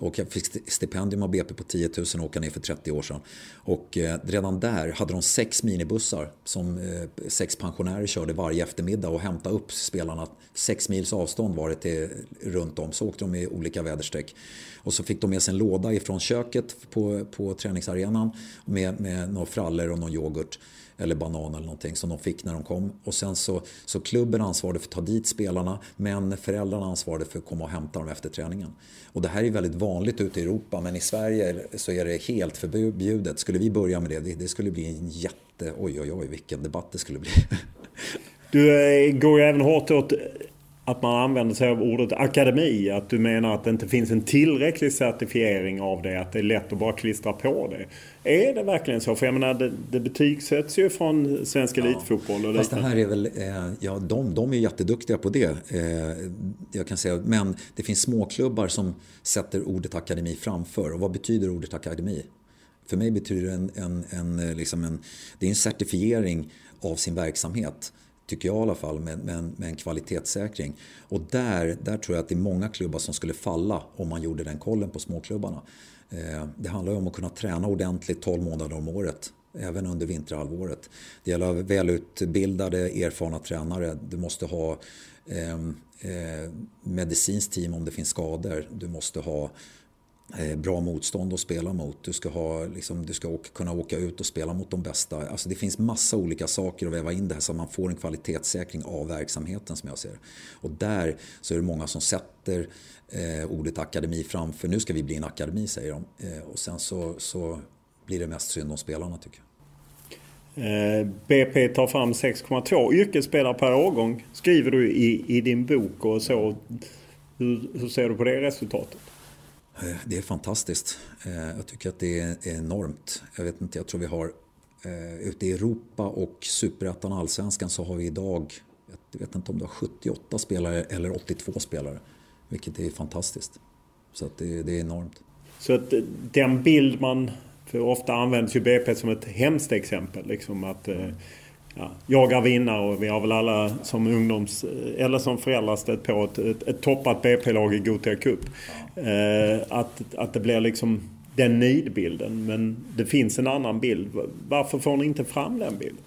och jag fick stipendium av BP på 10 000 och åka ner för 30 år sedan. Och eh, redan där hade de sex minibussar som eh, sex pensionärer körde varje eftermiddag och hämtade upp spelarna. Sex mils avstånd var det till, runt om. Så åkte de i olika väderstreck. Och så fick de med sig en låda ifrån köket på, på träningsarenan med, med några frallor och någon yoghurt eller banan eller någonting som de fick när de kom. Och sen så, så klubben ansvarade för att ta dit spelarna men föräldrarna ansvarade för att komma och hämta dem efter träningen. Och det här är väldigt vanligt ute i Europa men i Sverige så är det helt förbjudet. Skulle vi börja med det, det, skulle bli en jätte... Oj, oj, oj, vilken debatt det skulle bli. Du eh, går ju även hårt åt att man använder sig av ordet akademi. Att du menar att det inte finns en tillräcklig certifiering av det. Att det är lätt att bara klistra på det. Är det verkligen så? För jag menar, det, det betygsätts ju från svensk ja. elitfotboll. Och Fast det här är väl, eh, ja de, de är jätteduktiga på det. Eh, jag kan säga, men det finns småklubbar som sätter ordet akademi framför. Och vad betyder ordet akademi? För mig betyder det en, en, en, liksom en, det är en certifiering av sin verksamhet tycker jag i alla fall, med, med, med en kvalitetssäkring. Och där, där tror jag att det är många klubbar som skulle falla om man gjorde den kollen på småklubbarna. Eh, det handlar ju om att kunna träna ordentligt 12 månader om året även under vinterhalvåret. Det gäller välutbildade, erfarna tränare. Du måste ha eh, eh, medicinskt team om det finns skador. Du måste ha eh, Eh, bra motstånd att spela mot. Du ska, ha, liksom, du ska åka, kunna åka ut och spela mot de bästa. Alltså det finns massa olika saker att väva in det här så att man får en kvalitetssäkring av verksamheten som jag ser Och där så är det många som sätter eh, ordet akademi framför. Nu ska vi bli en akademi säger de. Eh, och sen så, så blir det mest synd om spelarna tycker jag. Eh, BP tar fram 6,2 yrkesspelare per årgång skriver du i, i din bok och så. Hur, hur ser du på det resultatet? Eh, det är fantastiskt. Eh, jag tycker att det är enormt. Jag vet inte, jag tror vi har eh, ute i Europa och Superettan Allsvenskan så har vi idag, jag vet inte om det har 78 spelare eller 82 spelare. Vilket är fantastiskt. Så att det, det är enormt. Så att den bild man för ofta används ju BP som ett hemskt exempel. Liksom att mm ja, jaga vinnare och vi har väl alla som ungdoms eller som föräldrar stött på ett, ett, ett toppat BP-lag i Gothia Cup. Eh, att, att det blir liksom den nidbilden. Men det finns en annan bild. Varför får ni inte fram den bilden?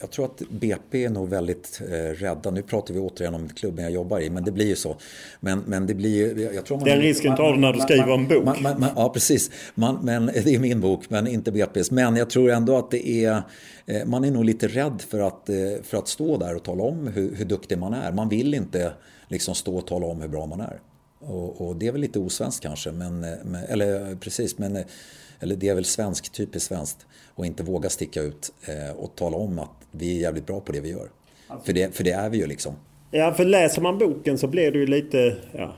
Jag tror att BP är nog väldigt eh, rädda. Nu pratar vi återigen om klubben jag jobbar i, men det blir ju så. Men, men det blir jag tror man, Den risken tar du när du skriver en bok. Man, man, ja, precis. men, det är min bok, men inte BP's. Men jag tror ändå att det är... Eh, man är nog lite rädd för att, eh, för att stå där och tala om hur, hur duktig man är. Man vill inte liksom stå och tala om hur bra man är. Och, och det är väl lite osvenskt kanske, men, men, eller precis, men eller det är väl svensk, typiskt svenskt, och inte våga sticka ut och tala om att vi är jävligt bra på det vi gör. Alltså. För, det, för det är vi ju liksom. Ja, för läser man boken så blir det ju lite... Ja,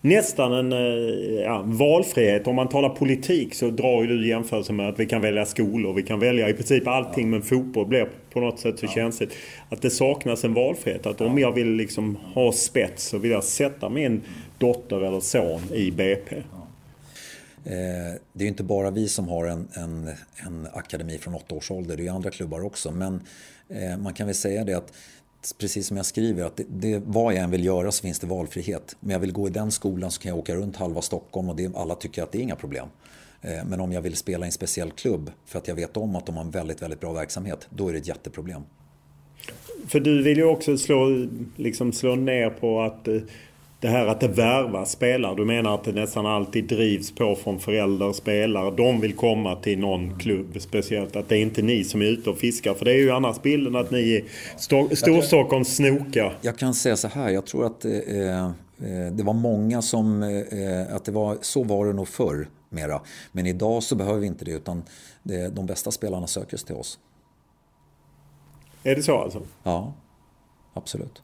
nästan en eh, ja, valfrihet. Om man talar politik så drar ju du jämförelsen med att vi kan välja skolor. Vi kan välja i princip allting ja. men fotboll blir på något sätt så ja. känsligt. Att det saknas en valfrihet. Att om jag vill liksom ha spets så vill jag sätta min dotter eller son i BP. Eh, det är inte bara vi som har en, en, en akademi från åtta års ålder, det är andra klubbar också. Men eh, man kan väl säga det att precis som jag skriver, att det, det, vad jag än vill göra så finns det valfrihet. Om jag vill gå i den skolan så kan jag åka runt halva Stockholm och det, alla tycker att det är inga problem. Eh, men om jag vill spela i en speciell klubb för att jag vet om att de har en väldigt, väldigt bra verksamhet, då är det ett jätteproblem. För du vill ju också slå, liksom slå ner på att det här att det värvas spelare. Du menar att det nästan alltid drivs på från föräldrar och spelare. De vill komma till någon klubb speciellt. Att det är inte ni som är ute och fiskar. För det är ju annars bilden att ni i Storstockholms snokar. Jag kan säga så här. Jag tror att eh, eh, det var många som... Eh, att det var, så var det nog förr mera. Men idag så behöver vi inte det. Utan det, de bästa spelarna söker sig till oss. Är det så alltså? Ja, absolut.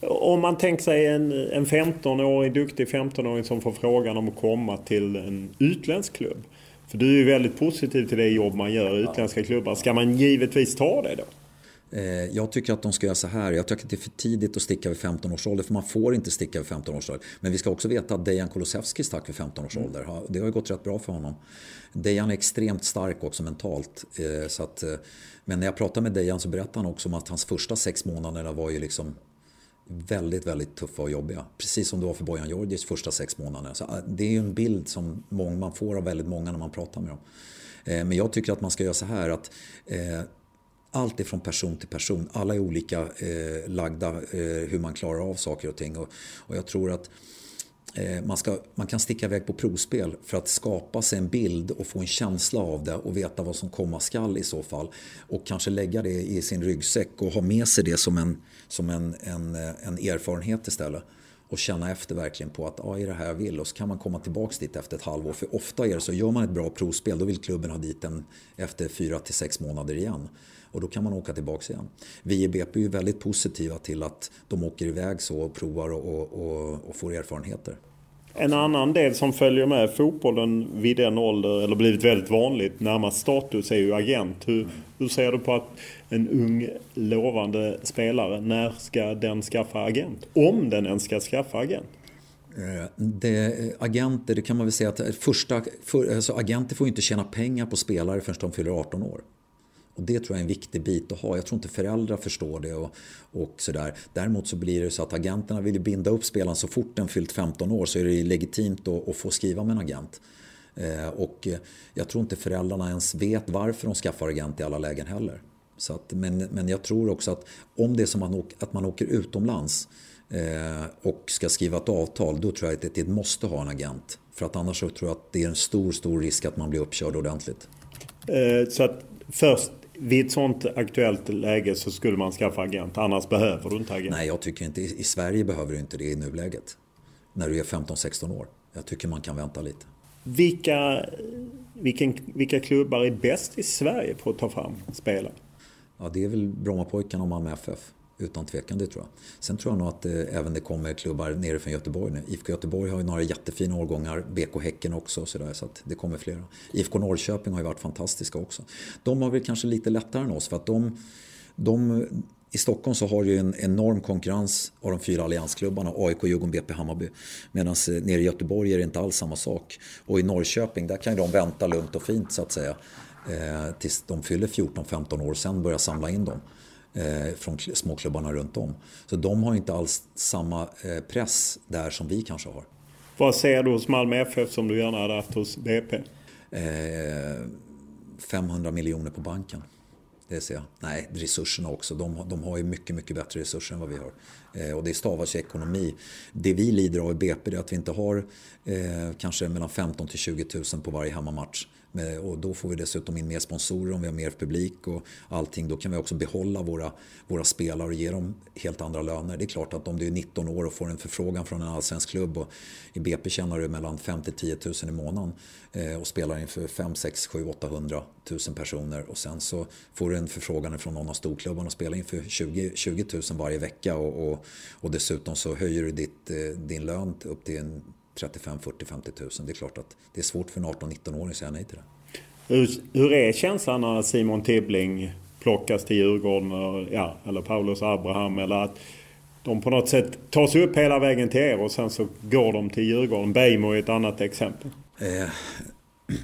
Om man tänker sig en, en 15-årig, duktig 15-åring som får frågan om att komma till en utländsk klubb. För du är ju väldigt positiv till det jobb man gör i utländska klubbar. Ska man givetvis ta det då? Eh, jag tycker att de ska göra så här. Jag tycker att det är för tidigt att sticka vid 15 års ålder. För man får inte sticka vid 15 års ålder. Men vi ska också veta att Dejan Kulusevski stack vid 15 års mm. ålder. Det har ju gått rätt bra för honom. Dejan är extremt stark också mentalt. Eh, så att, eh, men när jag pratade med Dejan så berättade han också om att hans första sex månader var ju liksom väldigt, väldigt tuffa och jobbiga. Precis som det var för Bojan Georgis första sex månaderna. Så äh, det är ju en bild som man får av väldigt många när man pratar med dem. Eh, men jag tycker att man ska göra så här att eh, allt är från person till person. Alla är olika eh, lagda eh, hur man klarar av saker och ting. Och, jag tror att eh, man, ska, man kan sticka iväg på provspel för att skapa sig en bild och få en känsla av det och veta vad som komma skall i så fall. Och kanske lägga det i sin ryggsäck och ha med sig det som en, som en, en, en erfarenhet istället. Och känna efter verkligen på att ja, är det här jag vill? Och så kan man komma tillbaks dit efter ett halvår. För ofta är det så, gör man ett bra provspel då vill klubben ha dit en efter fyra till sex månader igen. Och då kan man åka tillbaks igen. Vi i BP är ju väldigt positiva till att de åker iväg så och provar och, och, och får erfarenheter. En annan del som följer med fotbollen vid den ålder, eller blivit väldigt vanligt, närmast status är ju agent. Hur, hur ser du på att en ung lovande spelare, när ska den skaffa agent? Om den ens ska skaffa agent? Eh, det, eh, agenter, det kan man väl säga att eh, första, för, alltså agenter får inte tjäna pengar på spelare förrän de fyller 18 år. Och det tror jag är en viktig bit att ha. Jag tror inte föräldrar förstår det och, och sådär. Däremot så blir det så att agenterna vill binda upp spelaren så fort den fyllt 15 år så är det legitimt att, att få skriva med en agent. Eh, och jag tror inte föräldrarna ens vet varför de skaffar agent i alla lägen heller. Så att, men, men jag tror också att om det är som att man, att man åker utomlands eh, och ska skriva ett avtal, då tror jag att det måste ha en agent. För att annars så tror jag att det är en stor, stor risk att man blir uppkörd ordentligt. Eh, så att först vid ett sånt aktuellt läge så skulle man skaffa agent. Annars behöver du inte agent. Nej, jag tycker inte. I Sverige behöver du inte det i nuläget. När du är 15-16 år. Jag tycker man kan vänta lite. Vilka, vilken, vilka klubbar är bäst i Sverige på att ta fram spelare? Ja, det är väl Brommapojkarna och Malmö FF. Utan tvekan, det tror jag. Sen tror jag nog att det, även det kommer klubbar nere från Göteborg nu. IFK Göteborg har ju några jättefina årgångar, BK Häcken också och sådär, så att det kommer flera. IFK Norrköping har ju varit fantastiska också. De har väl kanske lite lättare än oss för att de, de i Stockholm så har du en enorm konkurrens av de fyra alliansklubbarna, AIK, Djurgården, BP, Hammarby. Medan eh, nere i Göteborg är det inte alls samma sak. Och i Norrköping, där kan ju de vänta lugnt och fint så att säga. Eh, tills de fyller 14-15 år, sen börja samla in dem från småklubbarna runt om. Så de har inte alls samma eh, press där som vi kanske har. Vad ser du hos Malmö FF som du gärna hade haft hos BP? Eh, 500 miljoner på banken. Det ser jag. Nej, resurserna också. De, de har ju mycket, mycket bättre resurser än vad vi har. Eh, och det stavas ju ekonomi. Det vi lider av i BP är att vi inte har eh, kanske mellan 15 till 20 000 på varje hemmamatch. Eh, och då får vi dessutom in mer sponsorer om vi har mer publik och allting. Då kan vi också behålla våra, våra spelare och ge dem helt andra löner. Det är klart att om du är 19 år och får en förfrågan från en allsvensk klubb och i BP tjänar du mellan 5 till 10 000 i månaden eh, och spelar inför 5, 6, 7, 800 000 personer och sen så får du en förfrågan från någon av storklubbarna och spelar inför 20, 20 000 varje vecka och, och, och dessutom så höjer du ditt, eh, din lön upp till en 35, 40, 50 000. Det är klart att det är svårt för en 18-19-åring att säga nej till det. Hur, hur är känslan när Simon Tibbling plockas till Djurgården eller, ja, eller Paulus Abraham eller att de på något sätt tar sig upp hela vägen till er och sen så går de till Djurgården. Beijmo är ett annat exempel. Eh,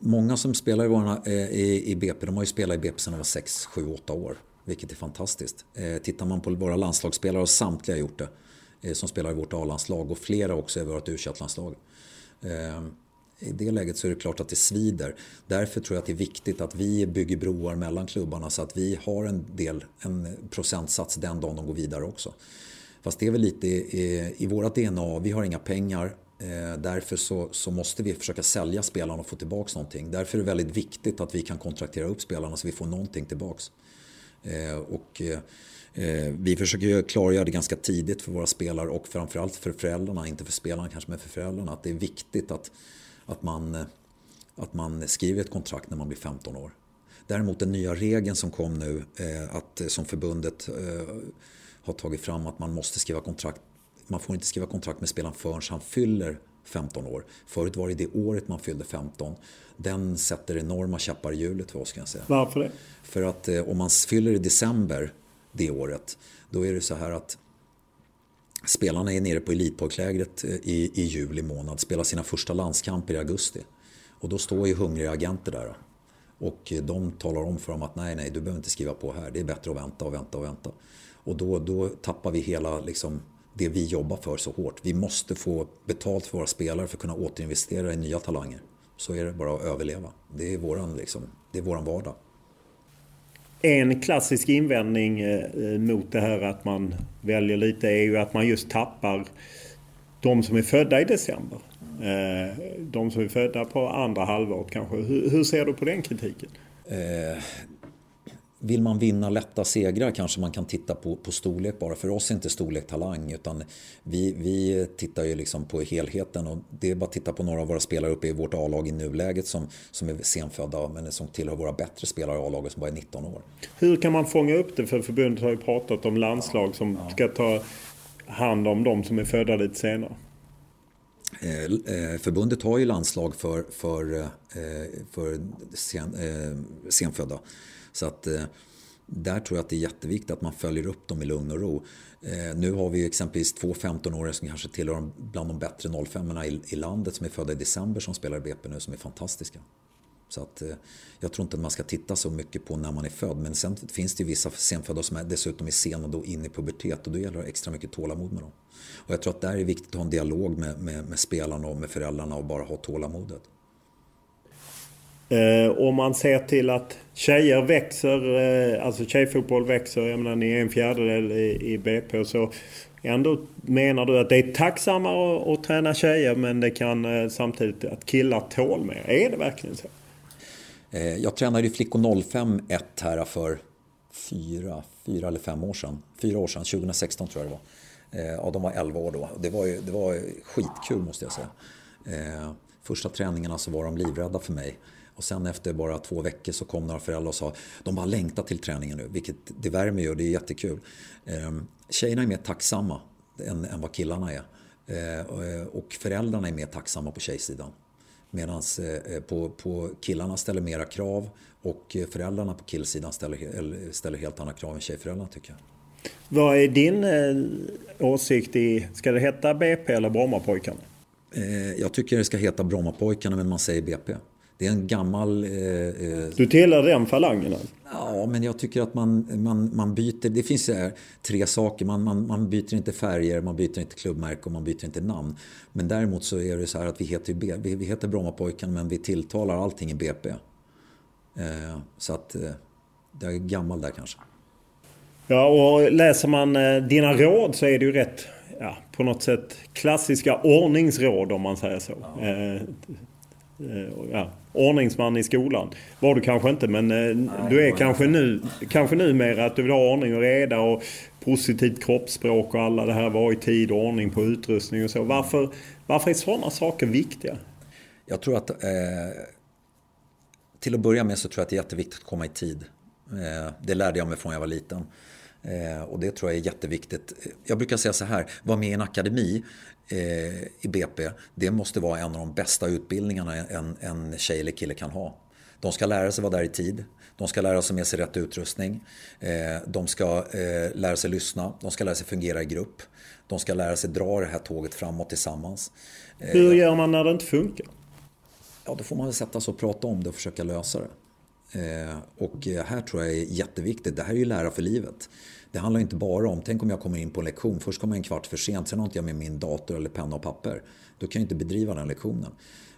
många som spelar i, våra, eh, i, i BP, de har ju spelat i BP sedan de var 6, 7, 8 år. Vilket är fantastiskt. Eh, tittar man på våra landslagsspelare har samtliga gjort det. Eh, som spelar i vårt A-landslag och flera också i vårt u landslag eh, I det läget så är det klart att det svider. Därför tror jag att det är viktigt att vi bygger broar mellan klubbarna så att vi har en del, en procentsats den dagen de går vidare också. Fast det är väl lite i, i vårt DNA, vi har inga pengar. Eh, därför så, så måste vi försöka sälja spelarna och få tillbaka någonting. Därför är det väldigt viktigt att vi kan kontraktera upp spelarna så vi får någonting tillbaks. Och Eh, vi försöker klargöra det ganska tidigt för våra spelare och framförallt för föräldrarna, inte för spelarna kanske men för föräldrarna, att det är viktigt att, att, man, eh, att man skriver ett kontrakt när man blir 15 år. Däremot den nya regeln som kom nu, eh, att, som förbundet har tagit fram, att man måste skriva kontrakt, man får inte skriva kontrakt med spelaren förrän han fyller 15 år. Förut var det det året man fyllde 15. Den sätter enorma käppar i hjulet för oss kan jag säga. Varför det? För att om man fyller i december det året. Då är det så här att spelarna är nere på elitpojklägret eh, i, i juli månad, spelar sina första landskamper i augusti. Och då står ju hungriga agenter där. Och eh, de talar om för dem att nej, nej, du behöver inte skriva på här. Det är bättre att vänta och vänta och vänta. Och då, då tappar vi hela liksom, det vi jobbar för så hårt. Vi måste få betalt för våra spelare för att kunna återinvestera i nya talanger. Så är det bara att överleva. Det är våran, liksom, det är våran vardag. En klassisk invändning eh, eh, mot det här att man väljer lite är ju att man just tappar de som är födda i december. Eh, de som är födda på andra halvåret kanske. Hur ser du på den kritiken? Eh, vill man vinna lätta segrar kanske man kan titta på, på storlek bara. För oss är inte storlek talang utan vi, vi tittar ju liksom på helheten och det är bara att titta på några av våra spelare uppe i vårt A-lag i nuläget som, som är senfödda men som tillhör våra bättre spelare i A-laget som bara är 19 år. Hur kan man fånga upp det? För förbundet har ju pratat om landslag som ja. ska ta hand om de som är födda lite senare. Eh, eh, förbundet har ju landslag för, för, eh, för sen, senfödda. Så att eh, där tror jag att det är jätteviktigt att man följer upp dem i lugn och ro. Eh, nu har vi exempelvis två 15-åringar som kanske tillhör bland de bättre 05 i, i landet som är födda i december som spelar i BP nu som är fantastiska. Så att, eh, jag tror inte att man ska titta så mycket på när man är född. Men sen finns det ju vissa senfödda som är dessutom är sena då in i pubertet och då gäller det extra mycket tålamod med dem. Och jag tror att där är det viktigt att ha en dialog med, med, med spelarna och med föräldrarna och bara ha tålamodet. Eh, om man ser till att tjejer växer, eh, alltså tjejfotboll växer, jag menar ni är en fjärdedel i, i BP så ändå menar du att det är tacksammare att, träna tjejer men det kan eh, samtidigt att killar tål mer. Är det verkligen så? Jag tränade ju Flickor 05 1 här för fyra, fyra eller fem år sedan. Fyra år sedan, 2016 tror jag det var. Ja, de var 11 år då. Det var, ju, det var skitkul måste jag säga. Första träningarna så var de livrädda för mig. Och sen efter bara två veckor så kom några föräldrar och sa de bara längtar till träningen nu. Vilket det värmer ju och det är jättekul. Tjejerna är mer tacksamma än, än vad killarna är. Och föräldrarna är mer tacksamma på tjejsidan. Medan på, på killarna ställer mera krav och föräldrarna på killsidan ställer, ställer helt andra krav än tjejföräldrarna tycker jag. Vad är din eh, åsikt i, ska det heta BP eller Brommapojkarna? Eh, jag tycker det ska heta Brommapojkarna men man säger BP. Det är en gammal... Eh, eh, du tillhör den falangen? Ja, men jag tycker att man, man, man byter... Det finns här tre saker. Man, man, man byter inte färger, man byter inte klubbmärke och man byter inte namn. Men däremot så är det så här att vi heter, vi, vi heter Brommapojkarna men vi tilltalar allting i BP. Eh, så att eh, jag är gammal där kanske. Ja, och läser man eh, dina råd så är det ju rätt ja, på något sätt klassiska ordningsråd om man säger så. Ja. Eh, ja, ordningsman i skolan var du kanske inte men Nej, du är kanske nu, kanske numera att du vill ha ordning och reda och positivt kroppsspråk och alla det här var i tid och ordning på utrustning och så. Varför, varför är sådana saker viktiga? Jag tror att eh, till att börja med så tror jag att det är jätteviktigt att komma i tid. Eh, det lärde jag mig från jag var liten. Eh, och det tror jag är jätteviktigt. Jag brukar säga så här, vara med i en akademi eh, i BP, det måste vara en av de bästa utbildningarna en, en tjej eller kille kan ha. De ska lära sig vara där i tid. De ska lära sig med sig rätt utrustning. De ska lära sig lyssna. De ska lära sig fungera i grupp. De ska lära sig dra det här tåget framåt tillsammans. Hur gör man när det inte funkar? ja, då får man väl sätta sig och prata om det och försöka lösa det. Eh, och här tror jag är jätteviktigt. Det här är ju lära för livet. Det handlar inte bara om, tänk om jag kommer in på en lektion, först kommer jag en kvart för sent, sen har inte jag med min dator eller penna och papper. Då kan jag inte bedriva den lektionen.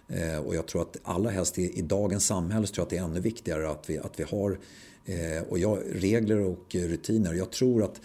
Eh, och jag tror att allra helst i, i dagens samhälle så tror jag att det är ännu viktigare att vi, att vi har eh, och jag, regler och rutiner. Jag tror att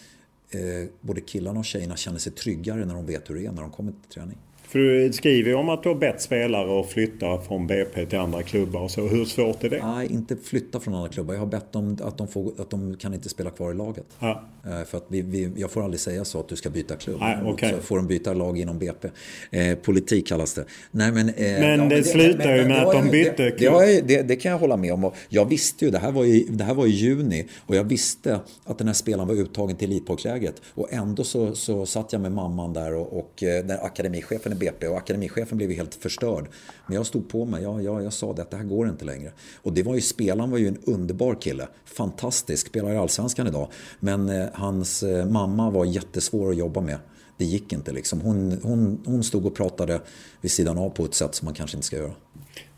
eh, både killarna och tjejerna känner sig tryggare när de vet hur det är när de kommer till träning. För du skriver ju om att du har bett spelare att flytta från BP till andra klubbar och så. Hur svårt är det? Nej, inte flytta från andra klubbar. Jag har bett dem att de, får, att de kan inte spela kvar i laget. Ja. Eh, för att vi, vi, jag får aldrig säga så att du ska byta klubb. Nej, okay. Så får de byta lag inom BP. Eh, politik kallas det. Nej, men, eh, men ja, det, det slutar ju med att de bytte klubb. Det, det, kan jag hålla med om. Jag visste ju, det här, var i, det här var i juni och jag visste att den här spelaren var uttagen till Elitpojklägret. Och ändå så, så satt jag med mamman där och, och den akademichefen BP och akademichefen blev helt förstörd. Men jag stod på mig, jag, jag, jag sa det att det här går inte längre. Och det var ju, spelaren var ju en underbar kille, fantastisk, spelar i Allsvenskan idag. Men eh, hans eh, mamma var jättesvår att jobba med. Det gick inte liksom. Hon, hon, hon stod och pratade vid sidan av på ett sätt som man kanske inte ska göra.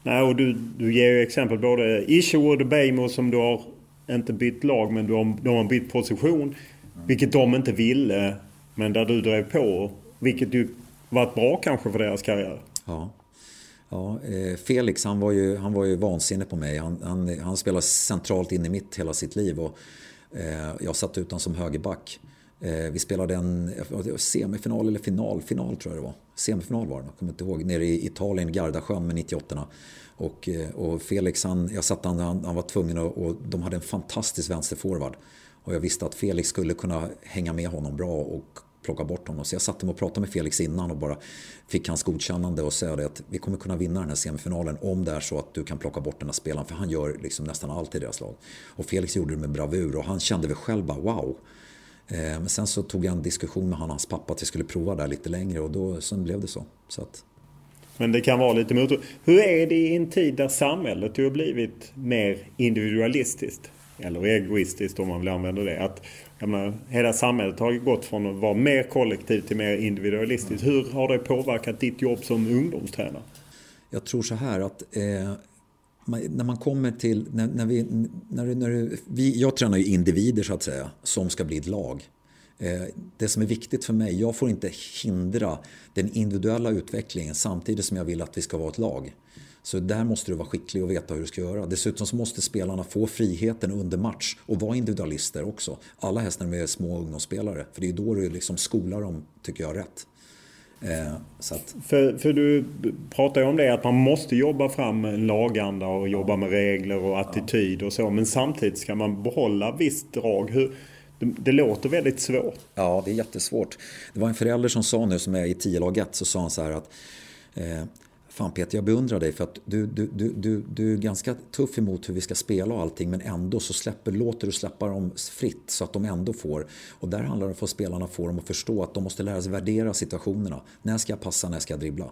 Nej, och du, du ger ju exempel både Isherwood och Bejmo som du har inte bytt lag men du har, de har bytt position. Vilket de inte ville. Men där du drev på. Vilket du varit bra kanske för deras karriär. Ja. Ja, eh, Felix han var ju, han var ju vansinnig på mig. Han, han, han spelade centralt in i mitt hela sitt liv. Och, eh, jag satt utan som högerback. Eh, vi spelade en semifinal eller final, final tror jag det var. Semifinal var det, jag kommer inte ihåg. Nere i Italien, Gardasjön med 98 och, eh, och Felix, han, jag satt han, han var tvungen att, och de hade en fantastisk vänsterforward. Och jag visste att Felix skulle kunna hänga med honom bra och plocka bort honom. Så jag satte mig och pratade med Felix innan och bara fick hans godkännande och säga att vi kommer kunna vinna den här semifinalen om det är så att du kan plocka bort den här spelaren. För han gör liksom nästan allt i deras lag. Och Felix gjorde det med bravur och han kände väl själv bara wow. Eh, men sen så tog jag en diskussion med han och hans pappa att vi skulle prova där lite längre och då, sen blev det så. så att... Men det kan vara lite mot. Hur är det i en tid där samhället har blivit mer individualistiskt? Eller egoistiskt om man vill använda det. Att jag menar, hela samhället har gått från att vara mer kollektivt till mer individualistiskt. Hur har det påverkat ditt jobb som ungdomstränare? Jag tror så här att eh, när man kommer till... När, när vi, när, när vi, jag tränar ju individer så att säga, som ska bli ett lag. Eh, det som är viktigt för mig, jag får inte hindra den individuella utvecklingen samtidigt som jag vill att vi ska vara ett lag. Så där måste du vara skicklig och veta hur du ska göra. Dessutom så måste spelarna få friheten under match och vara individualister också. Alla hästar med små ungdomsspelare. För det är då du liksom skolar dem, tycker jag, rätt. Eh, för, för du pratar ju om det att man måste jobba fram en laganda och jobba med regler och attityd och så. Men samtidigt ska man behålla visst drag. Hur, det, det, låter väldigt svårt. Ja, det är jättesvårt. Det var en förälder som sa nu, som är i 10 lag 1, så sa han så här att eh, Fan Peter, jag beundrar dig för att du, du, du, du, du är ganska tuff emot hur vi ska spela och allting men ändå så släpper, låter du släppa dem fritt så att de ändå får. Och där handlar det om att spelarna få dem att förstå att de måste lära sig värdera situationerna. När ska jag passa, när ska jag dribbla?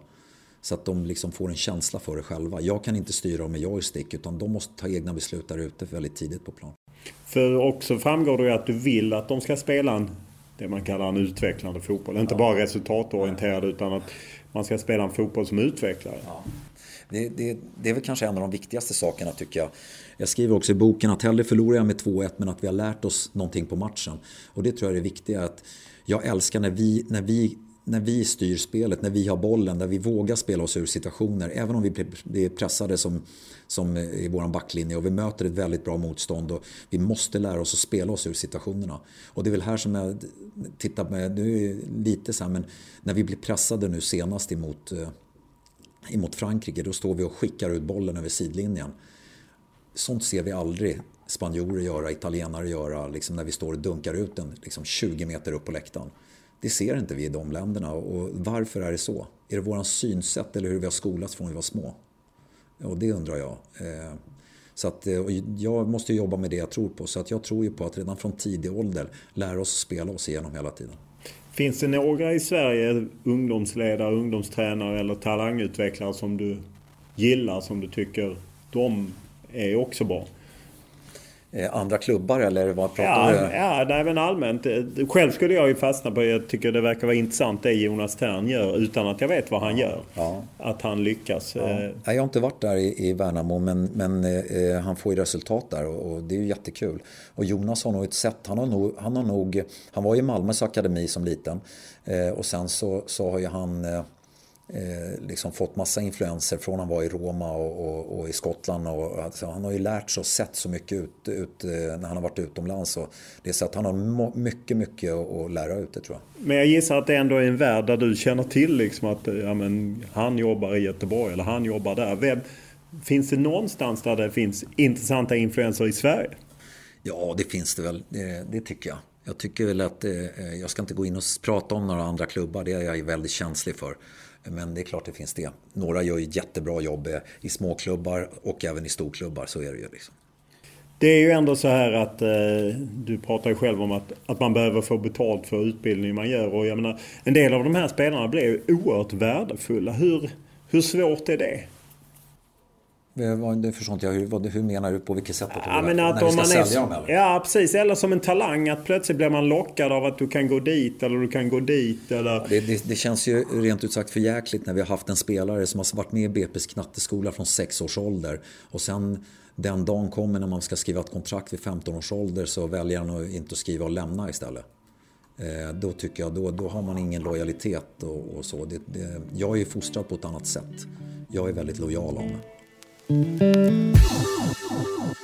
Så att de liksom får en känsla för det själva. Jag kan inte styra dem med joystick utan de måste ta egna beslut där ute väldigt tidigt på plan. För också framgår det ju att du vill att de ska spela en, det man kallar en utvecklande fotboll. Inte ja. bara resultatorienterad utan att man ska spela en fotboll som utvecklare. Ja. Det, det, det, är väl kanske en av de viktigaste sakerna tycker jag. Jag skriver också i boken att hellre förlorar jag med 2-1 men att vi har lärt oss någonting på matchen. Och det tror jag är det viktiga. Att jag älskar när vi, när vi när vi styr spelet, när vi har bollen, där vi vågar spela oss ur situationer. Även om vi blir pressade som, som i vår backlinje och vi möter ett väldigt bra motstånd. Och vi måste lära oss att spela oss ur situationerna. Och det är väl här som jag tittar med, nu är lite så här, men när vi blir pressade nu senast emot, eh, emot Frankrike, då står vi och skickar ut bollen över sidlinjen. Sånt ser vi aldrig spanjorer göra, italienare göra, liksom när vi står och dunkar ut den liksom 20 meter upp på läktaren. Det ser inte vi i de länderna och varför är det så? Är det våran synsätt eller hur vi har skolats från vi var små? Och det undrar jag. Eh, så att, eh, jag måste jobba med det jag tror på. Så att jag tror ju på att redan från tidig ålder lära oss spela oss igenom hela tiden. Finns det några i Sverige, ungdomsledare, ungdomstränare eller talangutvecklare som du gillar, som du tycker de är också bra? Eh, andra klubbar eller vad pratar ja, du? Ja, nej, men allmänt. Eh, själv skulle jag ju fastna på, jag tycker det verkar vara intressant det Jonas Tern gör utan att jag vet vad han gör. Ja. Att han lyckas. Ja. Eh. Jag har inte varit där i, i Värnamo men, men eh, han får ju resultat där och, och, det är ju jättekul. Och Jonas har nog ett sätt, han har nog, han, har nog, han var i Malmös akademi som liten eh, och sen så, så har ju han eh, eh, liksom fått massa influenser från han var i Roma och, och, och i Skottland. Och, alltså, han har ju lärt sig och sett så mycket ut, ut eh, när han har varit utomlands. Och det är så att han har mycket, mycket att, lära ut det tror jag. Men jag gissar att det ändå är en värld där du känner till liksom att ja, men, han jobbar i Göteborg eller han jobbar där. Vem, finns det någonstans där det finns intressanta influenser i Sverige? Ja, det finns det väl. Det, det tycker jag. Jag tycker väl att, eh, jag ska inte gå in och prata om några andra klubbar, det är jag väldigt känslig för. Men det är klart det finns det. Några gör ju jättebra jobb eh, i småklubbar och även i storklubbar, så är det ju. Liksom. Det är ju ändå så här att eh, du pratar ju själv om att, att man behöver få betalt för utbildning man gör. Och jag menar, en del av de här spelarna blir ju oerhört värdefulla. Hur, hur svårt är det? Det förstår inte jag. Hur, hur menar du? På vilket sätt? Att ja, men att när om man är, dem, eller? Ja, precis. Eller som en talang. Att plötsligt blir man lockad av att du kan gå dit eller du kan gå dit. Eller... Det, det, det känns ju rent ut sagt för jäkligt när vi har haft en spelare som har varit med i BP's knatteskola från sex års ålder. Och sen den dagen kommer när man ska skriva ett kontrakt vid 15 års ålder så väljer han att inte skriva och lämna istället. Eh, då tycker jag, då, då har man ingen lojalitet och, och så. Det, jag är ju fostrad på ett annat sätt. Jag är väldigt lojal av mig. Thank you.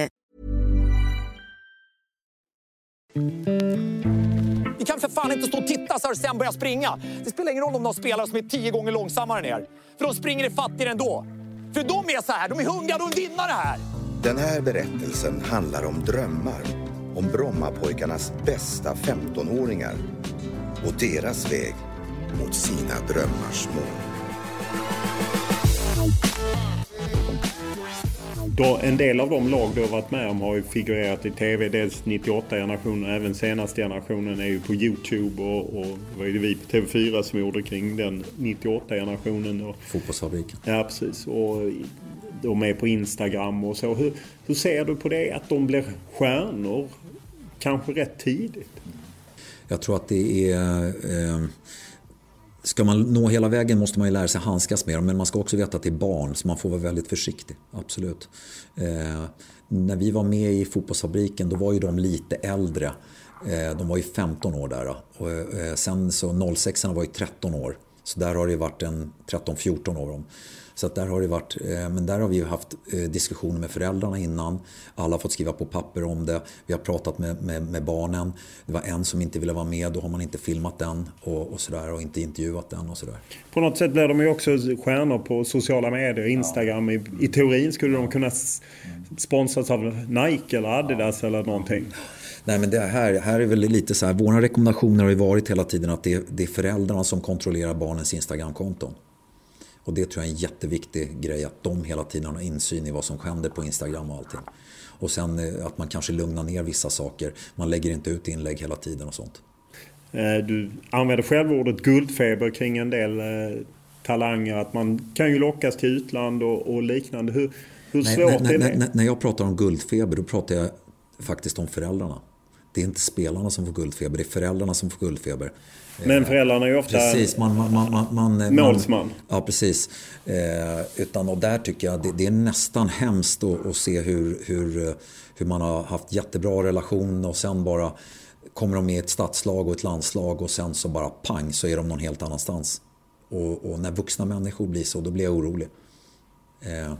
Ni kan för fan inte stå och titta så här och sen börja springa. Det spelar ingen roll om de spelar som är tio gånger långsammare än er. För de springer ifatt er ändå. För de är så här, de är hungriga, de vill vinna det här. Den här berättelsen handlar om drömmar. Om Brommapojkarnas bästa 15-åringar. Och deras väg mot sina drömmars mål. Då, en del av de lag du har varit med om har ju figurerat i TV. Dels 98-generationen och även senaste generationen är ju på Youtube. Och, och det var ju vi på TV4 som gjorde kring den 98-generationen. Fotbollsfabriken. Ja, precis. Och de är på Instagram och så. Hur, hur ser du på det? Att de blir stjärnor kanske rätt tidigt? Jag tror att det är... Eh, ska man nå hela vägen måste man ju lära sig handskas med dem. Men man ska också veta att det är barn, så man får vara väldigt försiktig. Absolut. Eh, när vi var med i fotbollsfabriken, då var ju de lite äldre. Eh, de var ju 15 år där. Och, eh, sen så 06 var ju 13 år. Så där har det varit en 13-14 år. Så där har det varit, eh, men där har vi haft eh, diskussioner med föräldrarna innan. Alla har fått skriva på papper om det. Vi har pratat med, med, med barnen. Det var en som inte ville vara med, då har man inte filmat den och, och sådär och inte intervjuat den och sådär. På något sätt blir de ju också stjärnor på sociala medier, Instagram. Ja. I, I teorin skulle de kunna sponsras av Nike eller Adidas eller någonting. Nej men det här, här är väl lite så här, våra rekommendationer har ju varit hela tiden att det, det är föräldrarna som kontrollerar barnens Instagramkonton. Och det tror jag är en jätteviktig grej att de hela tiden har insyn i vad som händer på Instagram och allting. Och sen eh, att man kanske lugnar ner vissa saker. Man lägger inte ut inlägg hela tiden och sånt. Eh, du använder själv ordet guldfeber kring en del eh, talanger. Att man kan ju lockas till utland och, och liknande. Hur, hur svårt nej, är nej, det? Nej, när jag pratar om guldfeber då pratar jag faktiskt om föräldrarna. Det är inte spelarna som får guldfeber, det är föräldrarna som får guldfeber. Men föräldrarna är ju ofta precis, man, man, man, man, målsman. ja, precis. Eh, utan, och där tycker jag det, det är nästan hemskt att, att se hur, hur, hur man har haft jättebra relation och sen bara kommer de med i ett stadslag och ett landslag och sen så bara pang så är de någon helt annanstans. Och, och när vuxna människor blir så, då blir jag orolig. Eh,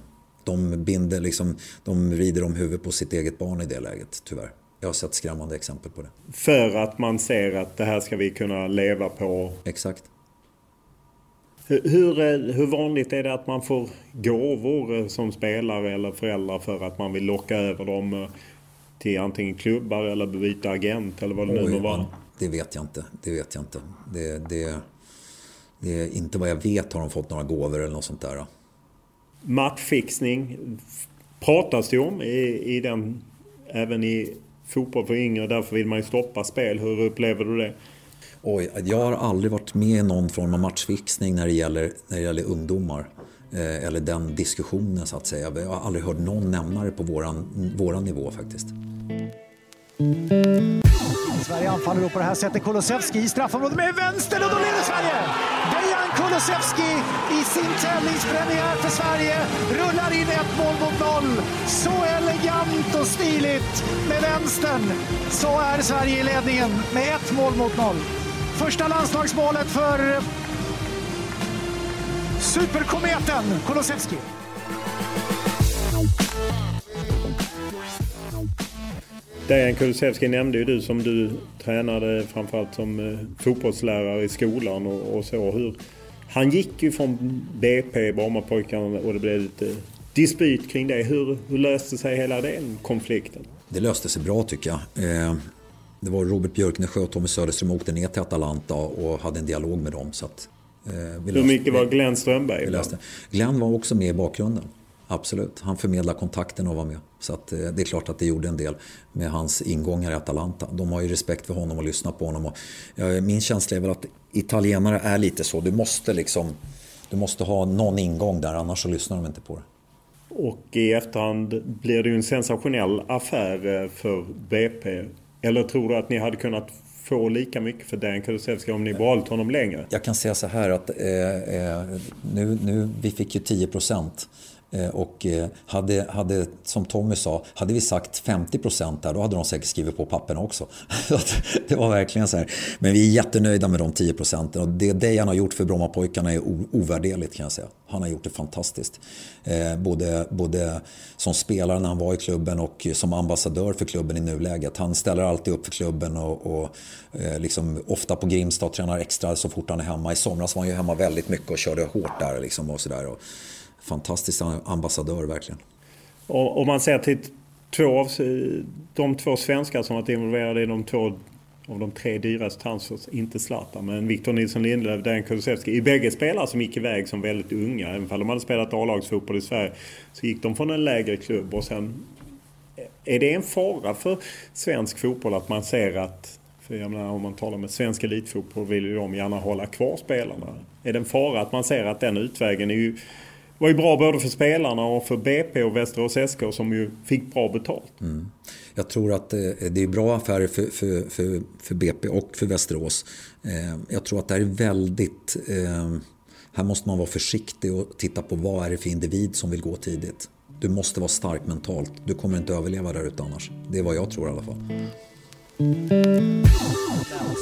de binder liksom, de rider om huvudet på sitt eget barn i det läget, tyvärr. Jag har sett skrämmande exempel på det. För att man ser att det här ska vi kunna leva på. Exakt. Hur, hur, hur vanligt är det att man får gåvor som spelare eller föräldrar för att man vill locka över dem till antingen klubbar eller byta agent eller vad det nu må vara? Det vet jag inte. Det vet jag inte. Det, det, det är inte vad jag vet har de fått några gåvor eller något sånt där. Matchfixning pratas det om i, i den, även i fotboll för yngre. Därför vill man ju stoppa spel. Hur upplever du det? Oj, jag har aldrig varit med i någon form av matchfixning när det gäller, när det gäller ungdomar. Eh, eller den diskussionen så att säga. Jag har aldrig hört någon nämna det på våran, våran nivå faktiskt. Sverige anfaller då på det här sättet. Kulusevski i straffområdet med vänster och då leder Sverige! Dejan Kulusevski i sin tävlingspremiär för Sverige rullar in ett mål mot noll. Så elegant och stiligt med vänstern så är Sverige i ledningen med ett mål mot noll. Första landslagsmålet för superkometen Kulusevski. Dejan Kulusevski nämnde ju du som du tränade framförallt som eh, fotbollslärare i skolan och, och så. Hur, han gick ju från BP, Brommapojkarna, och det blev lite dispyt kring det. Hur, hur löste sig hela den konflikten? Det löste sig bra tycker jag. Eh, det var Robert Björknesjö och Tommy Söderström åkte ner till Atalanta och hade en dialog med dem. Så att, eh, Hur mycket var Glenn Strömberg? Vi. Glenn var också med i bakgrunden. Absolut, han förmedlade kontakten och var med. Så att, det är klart att det gjorde en del med hans ingångar i Atalanta. De har ju respekt för honom och lyssnar på honom. Och, min känsla är väl att italienare är lite så. Du måste liksom du måste ha någon ingång där annars så lyssnar de inte på det. Och i efterhand blir det ju en sensationell affär för BP. Eller tror du att ni hade kunnat få lika mycket för Dan Kulusevski om ni behållit honom längre? Jag kan säga så här att eh, nu, nu, vi fick ju 10 procent Eh, Eh, och eh, hade, hade, som Tommy sa, hade vi sagt 50 procent där, då hade de säkert skrivit på papperna också. det var verkligen så här. Men vi är jättenöjda med de 10 procenten och det Dejan har gjort för Brommapojkarna är ovärderligt kan jag säga. Han har gjort det fantastiskt. Eh, både, både som spelare när han var i klubben och som ambassadör för klubben i nuläget. Han ställer alltid upp för klubben och, och eh, liksom ofta på Grimsta och tränar extra så fort han är hemma. I somras var han ju hemma väldigt mycket och körde hårt där liksom och sådär fantastisk ambassadör verkligen. Om man ser till två av de två svenskar som varit involverade i de två av de tre dyraste transfers, inte Zlatan, men Victor Nilsson Lindelöf, Dejan Kulusevski. I bägge spelare som gick iväg som väldigt unga. Även om de hade spelat A-lagsfotboll i Sverige så gick de från en lägre klubb och sen... Eh, är det en fara för svensk fotboll att man ser att... För jag menar, om man talar med svensk elitfotboll vill ju de gärna hålla kvar spelarna. Är det en fara att man ser att den utvägen är ju var ju bra både för spelarna och för BP och Västerås SK som ju fick bra betalt. Mm. Jag tror att eh, det är bra affärer för, för, för, för BP och för Västerås. Eh, jag tror att det här är väldigt... Eh, här måste man vara försiktig och titta på vad är det för individ som vill gå tidigt. Du måste vara stark mentalt. Du kommer inte överleva där ute annars. Det är vad jag tror i alla fall.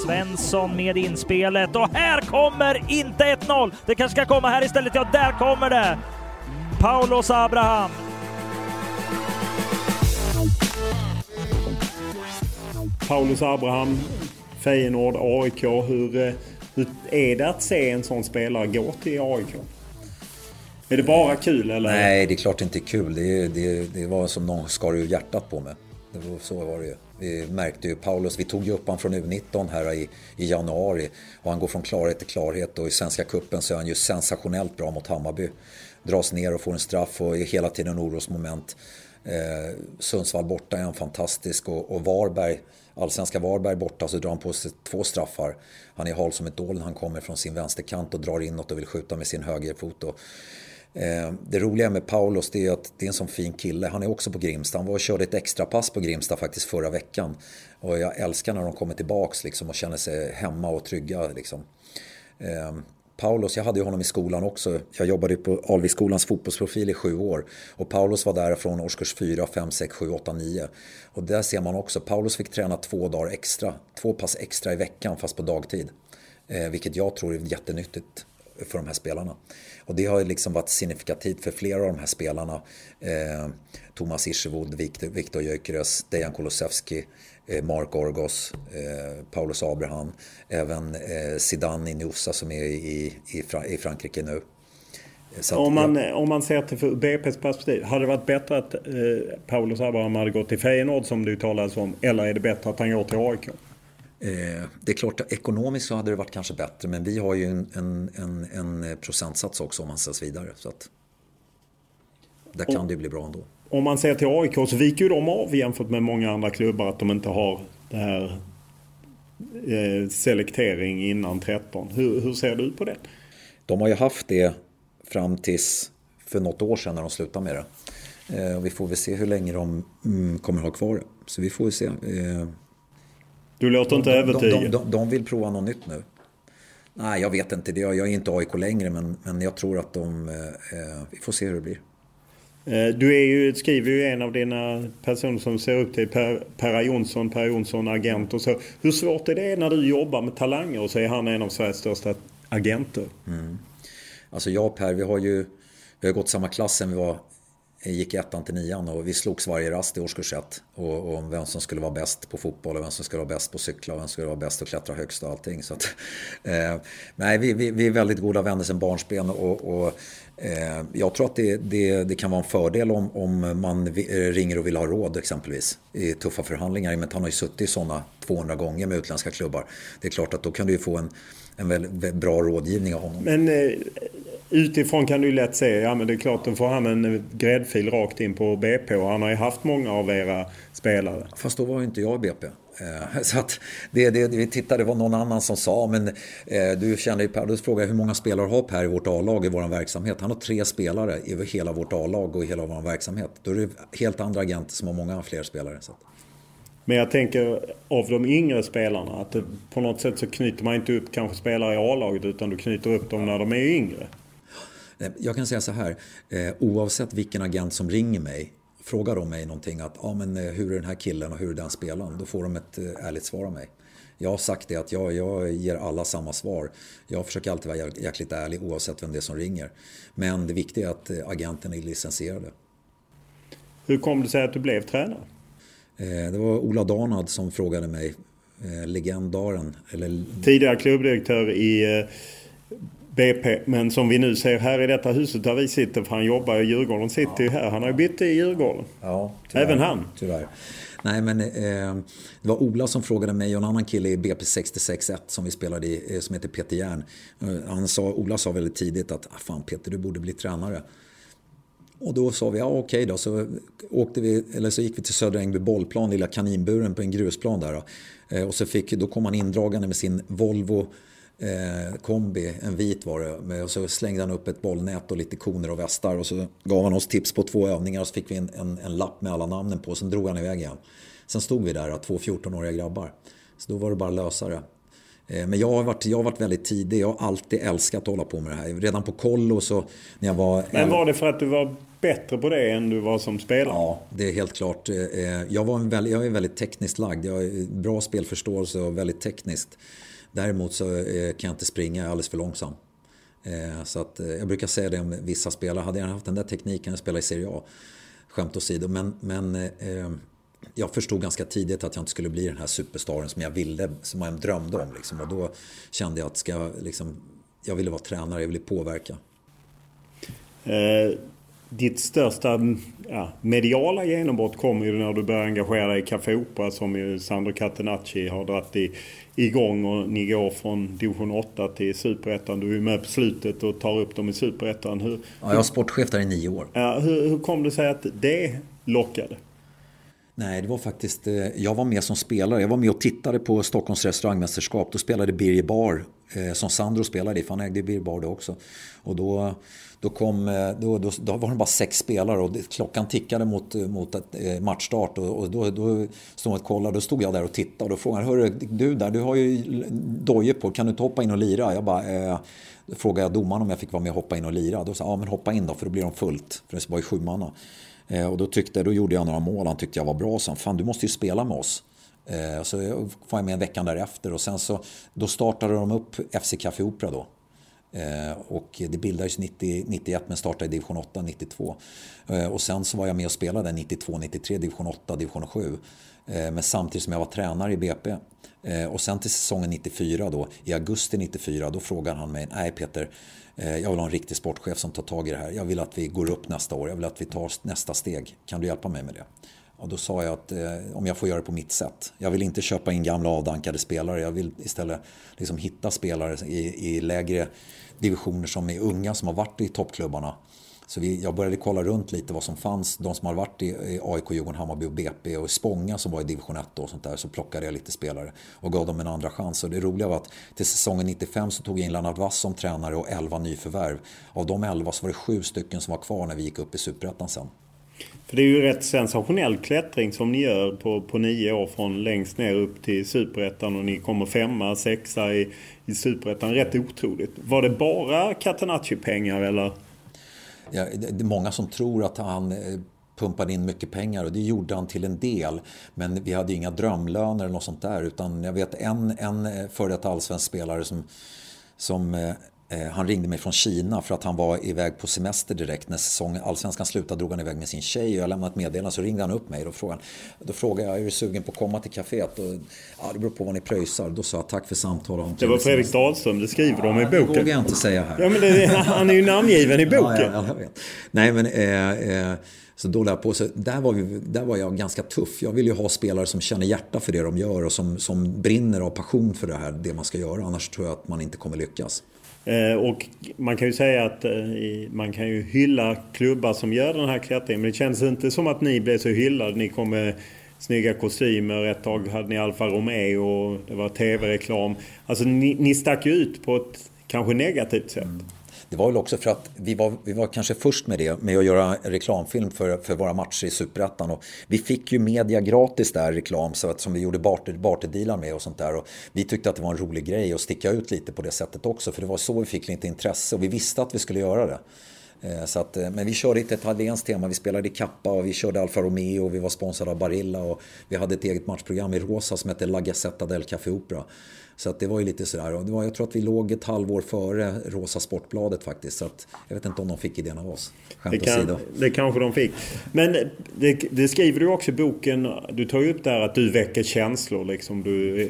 Svensson med inspelet och här kommer inte 1-0. Det kanske ska komma här istället. Ja, där kommer det! Paulos Abraham. Paulus Abraham, Feyenoord, AIK. Hur, eh, hur är det att se en sån spelare gå till AIK? Är det bara kul eller? Nej, det är klart inte kul. Det, det, det var som någon skar ur hjärtat på mig. Det var, så var det ju. Vi märkte ju Paulus, vi tog ju upp honom från U19 här i, i januari och han går från klarhet till klarhet och i Svenska Kuppen så är han ju sensationellt bra mot Hammarby. Dras ner och får en straff och är hela tiden orosmoment. Eh, Sundsvall borta är han fantastisk och, och Varberg, allsvenska Varberg borta så drar han på sig två straffar. Han är hal som ett dål när han kommer från sin vänsterkant och drar inåt och vill skjuta med sin högerfot. Och, Eh, det roliga med Paulos det är att det är en sån fin kille. Han är också på Grimsta. Han var och körde ett extra pass på Grimsta faktiskt förra veckan. Och jag älskar när de kommer tillbaks liksom, och känner sig hemma och trygga. Liksom. Eh, Paulus, Paulos, jag hade ju honom i skolan också. Jag jobbade på Alviksskolans fotbollsprofil i sju år. Och Paulos var där från årskurs 4, 5, 6, 7, 8, 9. Och där ser man också, Paulos fick träna två dagar extra. Två pass extra i veckan fast på dagtid. Eh, vilket jag tror är jättenyttigt för de här spelarna. Och det har liksom varit signifikativt för flera av de här spelarna. Eh, Thomas Irsevod, Victor, Victor Gyökeres, Dejan Kulusevski, eh, Mark Orgos, eh, Paulus Abraham, även eh, Zidane Inusa som är i, i, i Frankrike nu. Att, om, man, ja. om man ser till BP's perspektiv, hade det varit bättre att eh, Paulus Abraham hade gått till Feyenoord som du talade om, eller är det bättre att han går till AIK? Eh, det är klart att ekonomiskt så hade det varit kanske bättre men vi har ju en, en, en, en procentsats också om man säljs vidare. Så att där kan och, det bli bra ändå. Om man ser till AIK så viker ju de av jämfört med många andra klubbar att de inte har det här eh, selektering innan 13. Hur, hur ser du på det? De har ju haft det fram tills för något år sedan när de slutade med det. Eh, vi får väl se hur länge de mm, kommer ha kvar det. Så vi får väl se. Eh, du låter inte övertygad. De, de, de, vill prova något nytt nu. Nej, jag vet inte. Jag är inte AIK längre, men, men jag tror att de... Eh, vi får se hur det blir. Eh, du är ju, skriver ju en av dina personer som ser upp till Per, per Jonsson, Per Jonsson agent och så. Hur svårt är det när du jobbar med talanger och så är han en av Sveriges största agenter? Mm. Alltså jag och Per, vi har ju vi har gått samma klass sen vi var gick i ettan till nian och vi slogs varje rast i årskurs ett. Och, och vem som skulle vara bäst på fotboll och vem som skulle vara bäst på cykla och vem som skulle vara bäst att klättra högst och allting. Så att, eh, nej, vi, vi, vi, är väldigt goda vänner sedan barnsben och, och eh, jag tror att det, det, det, kan vara en fördel om, om man eh, ringer och vill ha råd exempelvis i tuffa förhandlingar. Men han har ju suttit i sådana 200 gånger med utländska klubbar. Det är klart att då kan du ju få en, en väldigt bra rådgivning av honom. Men eh, utifrån kan du lätt se, ja men det är klart då får han en gräddfil rakt in på BP och han har ju haft många av era spelare. Fast då var ju inte jag i BP. Eh, så att det, det, vi tittade, det var någon annan som sa, men eh, du känner ju Per, då frågade jag hur många spelare har Per i vårt A-lag i vår verksamhet? Han har tre spelare i hela vårt A-lag och i hela vår verksamhet. Då är det helt andra agenter som har många fler spelare. Så. Men jag tänker av de yngre spelarna att det, på något sätt så knyter man inte upp kanske spelare i A-laget utan du knyter upp dem när de är yngre. Jag kan säga så här, eh, oavsett vilken agent som ringer mig frågar de mig någonting att ah, men, eh, hur är den här killen och hur är den spelaren? Då får de ett eh, ärligt svar av mig. Jag har sagt det att jag, jag ger alla samma svar. Jag försöker alltid vara jäkligt ärlig oavsett vem det är som ringer. Men det viktiga är att agenten är licensierade. Hur kom det sig att du blev tränare? Det var Ola Danad som frågade mig, legendaren. Eller... Tidigare klubbdirektör i BP. Men som vi nu ser här i detta huset där vi sitter, för han jobbar i Djurgården City ja, här. Han har ju bytt i Djurgården. Ja, tyvärr, Även han. Tyvärr. Nej men eh, det var Ola som frågade mig och en annan kille i BP 661 som vi spelade i, eh, som heter Peter Järn. Eh, han sa, Ola sa väldigt tidigt att, ah, fan Peter du borde bli tränare. Och då sa vi, ja okej okay då. Så, åkte vi, eller så gick vi till Södra Ängby bollplan, lilla kaninburen på en grusplan där. Då. Eh, och så fick, då kom han indragande med sin Volvo eh, kombi, en vit var det. Och så slängde han upp ett bollnät och lite koner och västar. Och så gav han oss tips på två övningar och så fick vi en, en, en lapp med alla namnen på. Sen drog han iväg igen. Sen stod vi där, två 14-åriga grabbar. Så då var det bara lösare. Eh, men jag har, varit, jag har varit väldigt tidig. Jag har alltid älskat att hålla på med det här. Redan på kollo så när jag var... Men var det för att du var bättre på det än du var som spelare? Ja, det är helt klart. Eh, jag, var en väldigt, jag är väldigt tekniskt lagd. Jag har bra spelförståelse och väldigt tekniskt. Däremot så eh, kan jag inte springa, jag är alldeles för långsam. Eh, så att, eh, jag brukar säga det om vissa spelare, hade jag haft den där tekniken att spela i Serie A, skämt åsido, men, men jag förstod ganska tidigt att jag inte skulle bli den här superstaren som jag ville, som jag drömde om. Liksom. Och då kände jag att ska, liksom, jag ville vara tränare, jag ville påverka. Eh, ditt största ja, mediala genombrott kom ju när du började engagera dig i Café Opera som ju Sandro Catenacci har dragit i, igång och ni går från division 8 till superettan. Du är med på slutet och tar upp dem i superettan. Hur, ja, jag var sportchef där i nio år. Ja, hur, hur kom det sig att det lockade? Nej, det var faktiskt... Eh, jag var med som spelare. Jag var med och tittade på Stockholms restaurangmästerskap. Då spelade Birger Bar, eh, som Sandro spelade i, för han ägde Birger Bar då också. Och då då, kom, eh, då, då, då var det bara sex spelare och klockan tickade mot, eh, mot ett eh, matchstart. Och, och då, då stod och kollade. Då stod jag där och tittade och då frågade Hörru, du där, du har ju dojor på, kan du inte hoppa in och lira? Jag bara, eh, då frågade jag domaren om jag fick vara med och hoppa in och lira. Då sa ja men hoppa in då för då blir de fullt. För det var ju sju manna. Eh, och då, tyckte, då gjorde jag några mål, han tyckte jag var bra. Så fan du måste ju spela med oss. Eh, så jag med en veckan därefter och sen så då startade de upp FC Café Opera då. Eh, och det bildades 90, 91 men startade i division 8 92. Eh, och sen så var jag med och spelade 92, 93, division 8, division 7. Eh, men samtidigt som jag var tränare i BP. Och sen till säsongen 94 då, i augusti 94, då frågade han mig, nej Peter, jag vill ha en riktig sportchef som tar tag i det här. Jag vill att vi går upp nästa år, jag vill att vi tar nästa steg. Kan du hjälpa mig med det? Och då sa jag att eh, om jag får göra det på mitt sätt. Jag vill inte köpa in gamla avdankade spelare. Jag vill istället liksom hitta spelare i, i lägre divisioner som är unga som har varit i toppklubbarna. Så vi, jag började kolla runt lite vad som fanns. De som har varit i, AIK, Djurgården, Hammarby och BP och Spånga som var i division 1 och sånt där. Så plockade jag lite spelare och gav dem en andra chans. Och det roliga var att till säsongen 95 så tog jag in Lennart Wass som tränare och 11 nyförvärv. Av de 11 så var det 7 stycken som var kvar när vi gick upp i Superettan sen. För det är ju rätt sensationell klättring som ni gör på, på nio år från längst ner upp till Superettan och ni kommer femma, sexa i, i Superettan. Rätt otroligt. Var det bara Catenacci-pengar eller? Ja, det är många som tror att han eh, pumpade in mycket pengar och det gjorde han till en del. Men vi hade inga drömlöner eller något sånt där utan jag vet en, en eh, före detta allsvensk spelare som, som eh, han ringde mig från Kina för att han var iväg på semester direkt. När säsongen, allsvenskan slutade drog han iväg med sin tjej och jag lämnade ett meddelande så ringde han upp mig. Då frågade, då frågade jag, är du sugen på att komma till kaféet? Och, ja, det beror på vad ni pröjsar. Då sa jag tack för samtalet. Det var Fredrik Dahlström, det skriver de i boken. Det vågar jag inte säga här. Ja, men det, han är ju namngiven i boken. Ja, ja. Nej, men... Eh, eh, så då jag på. Så där, var vi, där var jag ganska tuff. Jag vill ju ha spelare som känner hjärta för det de gör och som, som brinner av passion för det här, det man ska göra. Annars tror jag att man inte kommer lyckas. Eh, och man kan ju säga att eh, man kan ju hylla klubbar som gör den här klättringen. Men det känns inte som att ni blev så hyllade. Ni kom med snygga kostymer. Ett tag hade ni Alfa Romeo och det var tv-reklam. Alltså ni, ni stack ut på ett kanske negativt sätt. Mm. Det var väl också för att vi var, vi var kanske först med det, med att göra reklamfilm för, för våra matcher i Superettan. Vi fick ju media gratis där, reklam, så att, som vi gjorde barter, barterdealar med och sånt där. Och vi tyckte att det var en rolig grej att sticka ut lite på det sättet också, för det var så vi fick lite intresse och vi visste att vi skulle göra det. Eh, så att, eh, men vi körde ett italienskt tema, vi spelade i Kappa och vi körde Alfa Romeo och vi var sponsrade av Barilla och vi hade ett eget matchprogram i Rosa som hette La Gazzetta del Café Opera. Så att det var ju lite sådär. Och det var, jag tror att vi låg ett halvår före Rosa Sportbladet faktiskt. Så att jag vet inte om de fick idén av oss. det, kan, det kanske de fick. Men det, det, skriver du också i boken. Du tar ju upp där att du väcker känslor. Liksom. Du eh,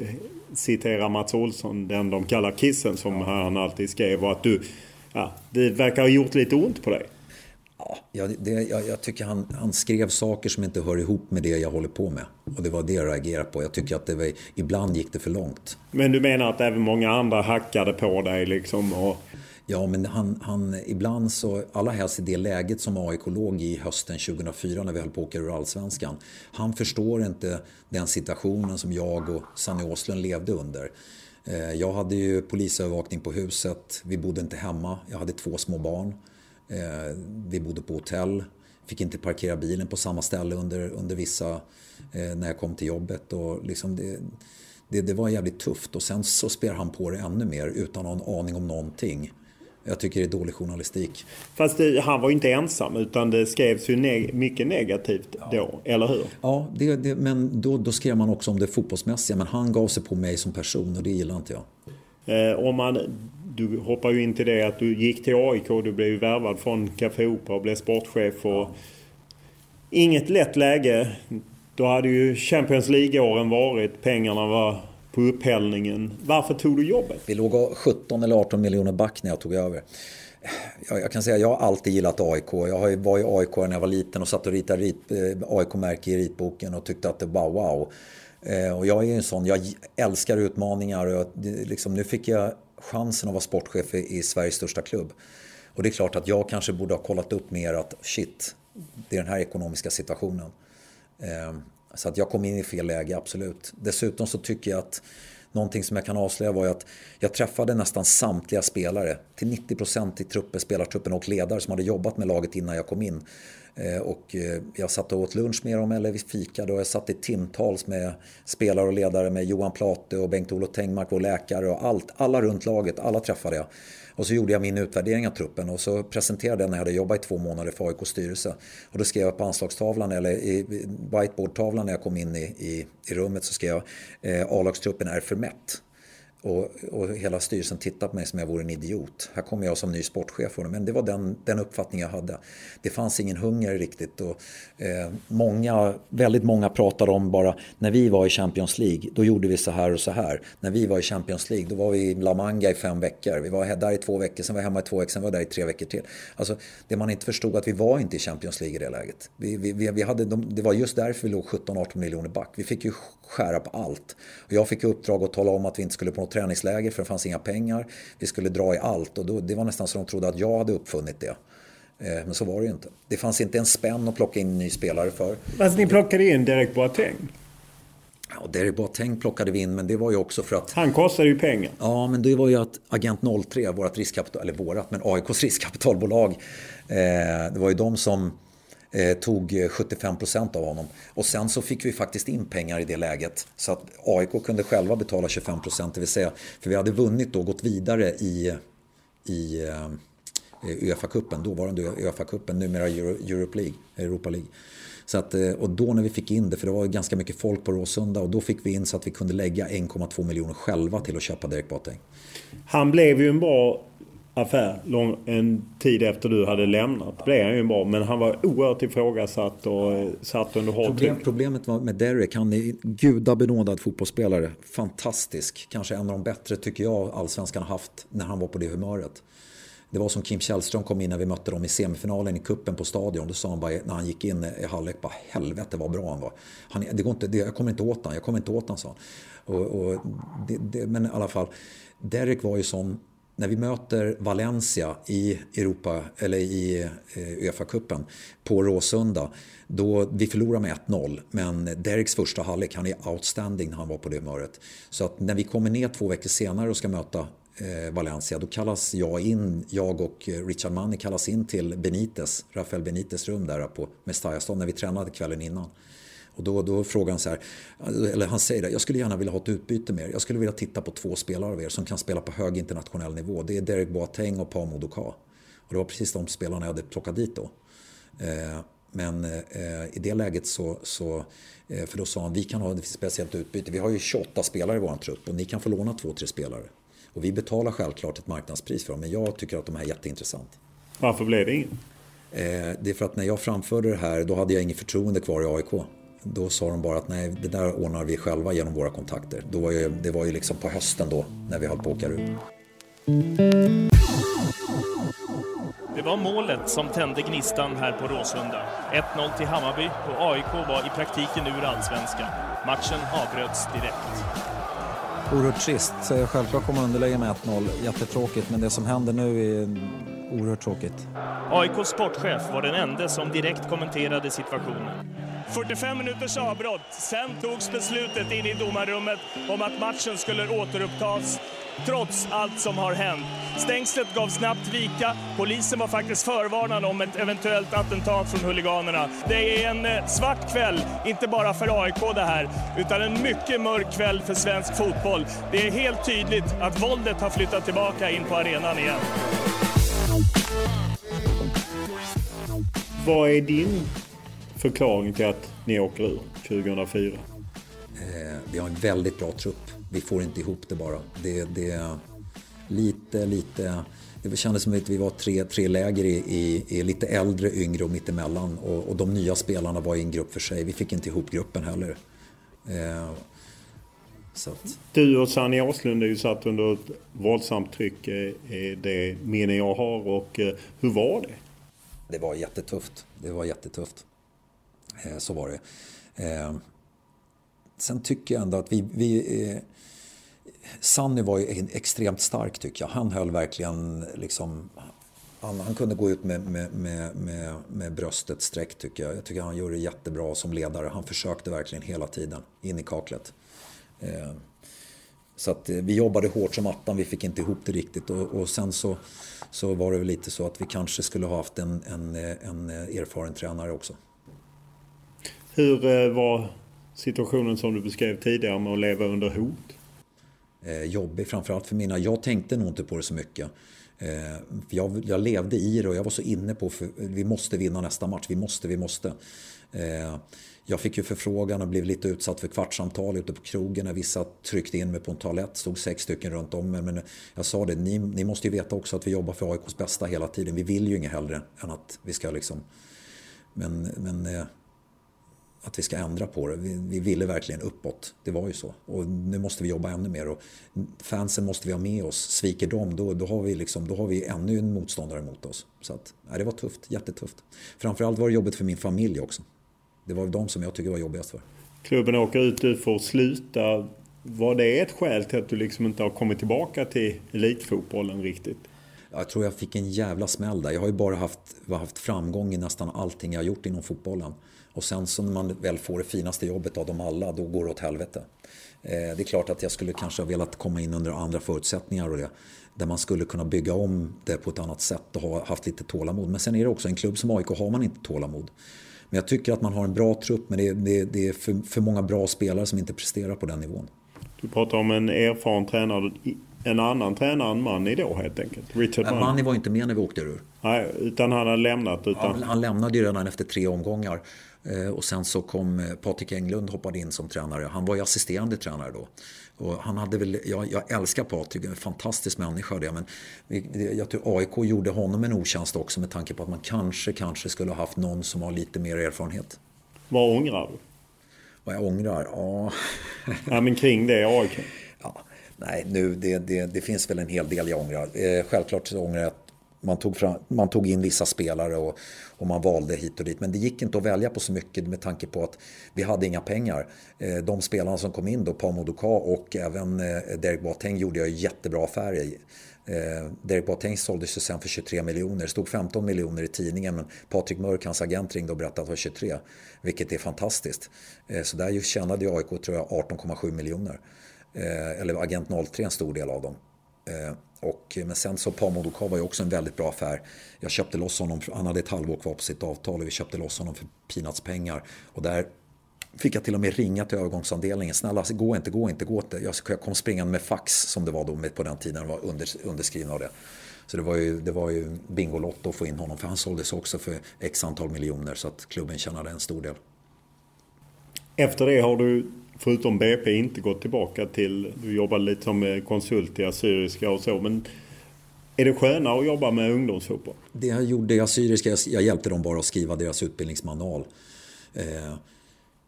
citerar Mats Olsson, den de kallar kissen som han alltid skrev. Och att du, ja, det verkar ha gjort lite ont på dig. Ja, det, jag, jag, tycker han, han, skrev saker som inte hör ihop med det jag håller på med. Och det var det jag reagerade på. Jag tycker att det var, ibland gick det för långt. Men du menar att även många andra hackade på dig liksom? Och... Ja, men han, han, ibland så, allra helst i det läget som AIK låg i hösten 2004 när vi höll på att åka ur Allsvenskan. Han förstår inte den situationen som jag och Sanny Åslund levde under. Eh, jag hade ju polisövervakning på huset, vi bodde inte hemma, jag hade två små barn. Eh, vi bodde på hotell, fick inte parkera bilen på samma ställe under, under vissa, eh, när jag kom till jobbet. Och liksom det, det, det, var jävligt tufft och sen så spär han på det ännu mer utan någon aning om någonting. Jag tycker det är dålig journalistik. Fast det, han var ju inte ensam utan det skrevs ju neg mycket negativt då, ja. eller hur? Ja, det, det, men då, då skrev man också om det fotbollsmässiga. Men han gav sig på mig som person och det gillar inte jag. Eh, om man du hoppar ju in till det att du gick till AIK, du blev ju värvad från Café Opera och blev sportchef. Och inget lätt läge. Då hade ju Champions League-åren varit, pengarna var på upphällningen. Varför tog du jobbet? Vi låg 17 eller 18 miljoner back när jag tog över. Jag, kan säga jag har alltid gillat AIK. Jag var ju AIK när jag var liten och satt och ritade rit, eh, AIK-märke i ritboken och tyckte att det var wow. Eh, och jag är en sån, jag älskar utmaningar och jag, liksom, nu fick jag chansen att vara sportchef i Sveriges största klubb. Och det är klart att jag kanske borde ha kollat upp mer att shit, det är den här ekonomiska situationen. Ehm, så att jag kom in i fel läge, absolut. Dessutom så tycker jag att någonting som jag kan avslöja var att jag träffade nästan samtliga spelare, till 90% i truppen, spelartruppen och ledare som hade jobbat med laget innan jag kom in. Eh, och eh, jag satt och åt lunch med dem eller vi fikade och jag satt i timtals med spelare och ledare med Johan Plate och Bengt-Olof Tengmark, vår läkare och allt. Alla runt laget, alla träffade jag. Och så gjorde jag min utvärdering av truppen och så presenterade jag när jag hade jobbat i två månader för AIKs styrelse. Och då skrev jag på anslagstavlan eller i whiteboardtavlan när jag kom in i, i, i rummet så skrev jag eh, A-lagstruppen är för mätt. Och, och, hela styrelsen tittade på mig som jag vore en idiot. Här kommer jag som ny sportchef. Men det var den, den uppfattning jag hade. Det fanns ingen hunger riktigt. Och, eh, många, väldigt många pratade om bara när vi var i Champions League, då gjorde vi så här och så här. När vi var i Champions League, då var vi i La Manga i fem veckor. Vi var där i två veckor, sen var vi hemma i två veckor, sen var vi där i tre veckor till. Alltså, det man inte förstod att vi var inte i Champions League i det läget. Vi, vi, vi hade, det var just därför vi låg 17-18 miljoner back. Vi fick ju skära på allt. Och jag fick uppdrag att tala om att vi inte skulle på något träningsläger för det fanns inga pengar. Vi skulle dra i allt och då, det var nästan så de trodde att jag hade uppfunnit det. Eh, men så var det ju inte. Det fanns inte en spänn att plocka in en ny spelare för. Alltså ni plockade in Derek Boateng? Ja, Derek Boateng plockade vi in, men det var ju också för att... Han kostade ju pengar. Ja, men det var ju att Agent 03, vårt riskkapital, eller vårat, men AIKs riskkapitalbolag, eh, det var ju de som eh, tog eh, 75 procent av honom. Och sen så fick vi faktiskt in pengar i det läget. Så att AIK kunde själva betala 25 procent, det vill säga, för vi hade vunnit och gått vidare i, i eh, Uefa-cupen, dåvarande Uefa-cupen, numera Europe League, Europa League. Så att, eh, och då när vi fick in det, för det var ganska mycket folk på Råsunda och då fick vi in så att vi kunde lägga 1,2 miljoner själva till att köpa Derek Boateng. Han blev ju en bra affär lång, en tid efter du hade lämnat. Blev han ju bra. Men han var oerhört ifrågasatt och eh, satt under hårt Problem, Problemet var med Derek, han är gudabenådad fotbollsspelare. Fantastisk. Kanske en av de bättre tycker jag allsvenskan haft när han var på det humöret. Det var som Kim Källström kom in när vi mötte dem i semifinalen i kuppen på Stadion. Då sa han bara när han gick in i halvlek, bara helvete vad bra han var. Han, det går inte, det, jag kommer inte åt han, jag kommer inte åt han, sa han. Och, och det, det, men i alla fall, Derek var ju sån när vi möter Valencia i Europa eller i eh, Uefa-cupen på Råsunda. Då, vi förlorar med 1-0 men Dereks första halvlek, han är outstanding när han var på det humöret. Så att när vi kommer ner två veckor senare och ska möta eh, Valencia, då kallas jag in, jag och eh, Richard Money kallas in till Benites, Rafael Benites rum där på Mestallastad när vi tränade kvällen innan. Och då, då frågar han så här, eller han säger det, jag skulle gärna vilja ha ett utbyte med er. Jag skulle vilja titta på två spelare av er som kan spela på hög internationell nivå. Det är Derek Boateng och Pau Modoka. Och det var precis de spelarna jag hade plockat dit då. Eh, men eh, i det läget så, så eh, för då sa han, vi kan ha ett speciellt utbyte. Vi har ju 28 spelare i vår trupp och ni kan få låna två, tre spelare. Och vi betalar självklart ett marknadspris för dem, men jag tycker att de är jätteintressant. Varför blev det ingen? det är för att när jag framförde det här, då hade jag inget förtroende kvar i AIK. Då sa de bara att nej, det där ordnar vi själva genom våra kontakter. Då var ju, det var ju liksom på hösten då, när vi höll på att åka ut. Det var målet som tände gnistan här på Råsunda. 1-0 till Hammarby och AIK var i praktiken ur allsvenskan. Matchen avbröts direkt. Oerhört trist. Självklart kommer underläge med 1-0. Jättetråkigt, men det som händer nu är oerhört tråkigt. AIKs sportchef var den enda som direkt kommenterade situationen. 45 minuters avbrott. Sen togs beslutet in i domarrummet om att matchen skulle återupptas trots allt som har hänt. Stängslet gav snabbt vika. Polisen var faktiskt förvarnad om ett eventuellt attentat från huliganerna. Det är en eh, svart kväll, inte bara för AIK det här, utan en mycket mörk kväll för svensk fotboll. Det är helt tydligt att våldet har flyttat tillbaka in på arenan igen. Vad är din förklaring till att ni åker ur 2004? Eh, vi har en väldigt bra trupp. Vi får inte ihop det bara. Det, det lite, lite... Det kändes som att vi var tre, tre läger i, i, i lite äldre, yngre och mittemellan. Och, och de nya spelarna var i en grupp för sig. Vi fick inte ihop gruppen heller. Eh, att... Du och Sanny Åslund är ju satt under ett våldsamt tryck, eh, det minne jag har. Och eh, hur var det? Det var jättetufft. Det var jättetufft. Eh, så var det. Eh, sen tycker jag ändå att vi... vi eh, Sanny var ju extremt stark tycker jag. Han höll verkligen liksom... Han, han kunde gå ut med, med, med, med, med bröstet sträckt tycker jag. Jag tycker han gjorde det jättebra som ledare. Han försökte verkligen hela tiden in i kaklet. Eh, så att eh, vi jobbade hårt som attan, vi fick inte ihop det riktigt och, och sen så, så var det väl lite så att vi kanske skulle ha haft en, en, eh, en erfaren tränare också. Hur eh, var situationen som du beskrev tidigare med att leva under hot? Eh, jobbig framförallt för mina. Jag tänkte nog inte på det så mycket. Eh, jag, jag, levde i det och jag var så inne på att vi måste vinna nästa match. Vi måste, vi måste. Eh, jag fick ju förfrågan och blev lite utsatt för kvartssamtal ute på krogen när vissa tryckte in mig på en toalett. stod sex stycken runt om mig. Men jag sa det, ni, ni måste ju veta också att vi jobbar för AIKs bästa hela tiden. Vi vill ju inget hellre än att vi ska liksom... Men, men att vi ska ändra på det. Vi, vi, ville verkligen uppåt. Det var ju så. Och nu måste vi jobba ännu mer. Och fansen måste vi ha med oss. Sviker de, då, då, har, vi liksom, då har vi ännu en motståndare mot oss. Så att, nej, det var tufft. Jättetufft. Framförallt var det jobbigt för min familj också. Det var de som jag tycker var jobbigast för. Klubben åker ut, du får sluta. Var det ett skäl till att du liksom inte har kommit tillbaka till elitfotbollen riktigt? Jag tror jag fick en jävla smäll där. Jag har ju bara haft, haft framgång i nästan allting jag har gjort inom fotbollen. Och sen så när man väl får det finaste jobbet av dem alla, då går det åt helvete. Eh, det är klart att jag skulle kanske ha velat komma in under andra förutsättningar och det. Där man skulle kunna bygga om det på ett annat sätt och ha haft lite tålamod. Men sen är det också en klubb som AIK har man inte tålamod. Men jag tycker att man har en bra trupp men det är, det, det är för, för många bra spelare som inte presterar på den nivån. Du pratar om en erfaren tränare en annan tränare än Manni då helt enkelt? Richard Manni. Manni var inte med när vi åkte ur. Nej, utan han hade lämnat. Utan... Ja, han lämnade ju redan efter tre omgångar. Eh, och sen så kom eh, Patrik Englund hoppade in som tränare. Han var ju assisterande tränare då. Och han hade väl, jag, jag älskar Patrik, en fantastisk människa det. Men jag tror AIK gjorde honom en otjänst också med tanke på att man kanske, kanske skulle ha haft någon som har lite mer erfarenhet. Vad ångrar du? Vad jag ångrar? Ja... ja men kring det AIK? Ja, nej, nu, det, det, det, finns väl en hel del jag ångrar. Eh, självklart så ångrar jag att man tog, fram, man tog in vissa spelare och, och, man valde hit och dit. Men det gick inte att välja på så mycket med tanke på att vi hade inga pengar. Eh, de spelarna som kom in då, Pamodoka och även eh, Derek Boateng gjorde jag jättebra affärer i. Eh, Derek Boateng såldes ju sen för 23 miljoner. Det stod 15 miljoner i tidningen men Patrik Mörk, hans agent, ringde och berättade att det var 23. Vilket är fantastiskt. Eh, så där tjänade AIK tror jag 18,7 miljoner. Eller agent 03 en stor del av dem. Eh, och, men sen så Pamodoka var ju också en väldigt bra affär. Jag köpte loss honom, han hade ett halvår kvar på sitt avtal och vi köpte loss honom för peanutspengar. Och där fick jag till och med ringa till övergångsavdelningen. Snälla, gå inte, gå inte, gå inte. Jag kom springande med fax som det var då på den tiden, var under, underskriven av det. Så det var ju, det var ju Bingolotto att få in honom för han såldes också för x antal miljoner så att klubben tjänade en stor del. Efter det har du förutom BP inte gått tillbaka till, du jobbade lite som eh, konsult i Assyriska och så men är det skönare att jobba med ungdomsfotboll? Det jag gjorde i Assyriska, jag hjälpte dem bara att skriva deras utbildningsmanual. Eh,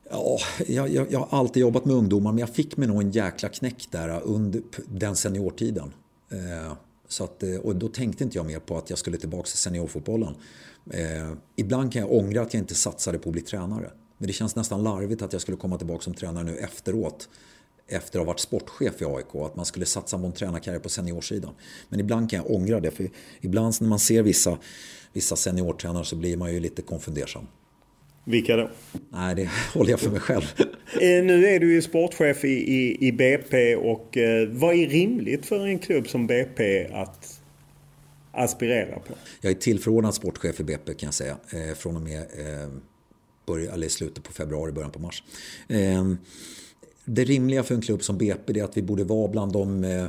ja, jag, jag, jag, har alltid jobbat med ungdomar men jag fick mig nog en jäkla knäck där under den seniortiden. Eh, så att, eh, och då tänkte inte jag mer på att jag skulle tillbaka till seniorfotbollen. Eh, ibland kan jag ångra att jag inte satsade på att bli tränare. Men det känns nästan larvigt att jag skulle komma tillbaka som tränare nu efteråt. Efter att ha varit sportchef i AIK. Att man skulle satsa på en tränarkarriär på seniorsidan. Men ibland kan jag ångra det. För ibland när man ser vissa, vissa seniortränare så blir man ju lite konfundersam. Vilka då? Nej, det håller jag för mig själv. Eh, nu är du ju sportchef i, i, i BP och eh, vad är rimligt för en klubb som BP att aspirera på? Jag är tillförordnad sportchef i BP kan jag säga. Eh, från och med eh, börja, eller slutet på februari, början på mars. Ehm, det rimliga för en klubb som BP är att vi borde vara bland de eh,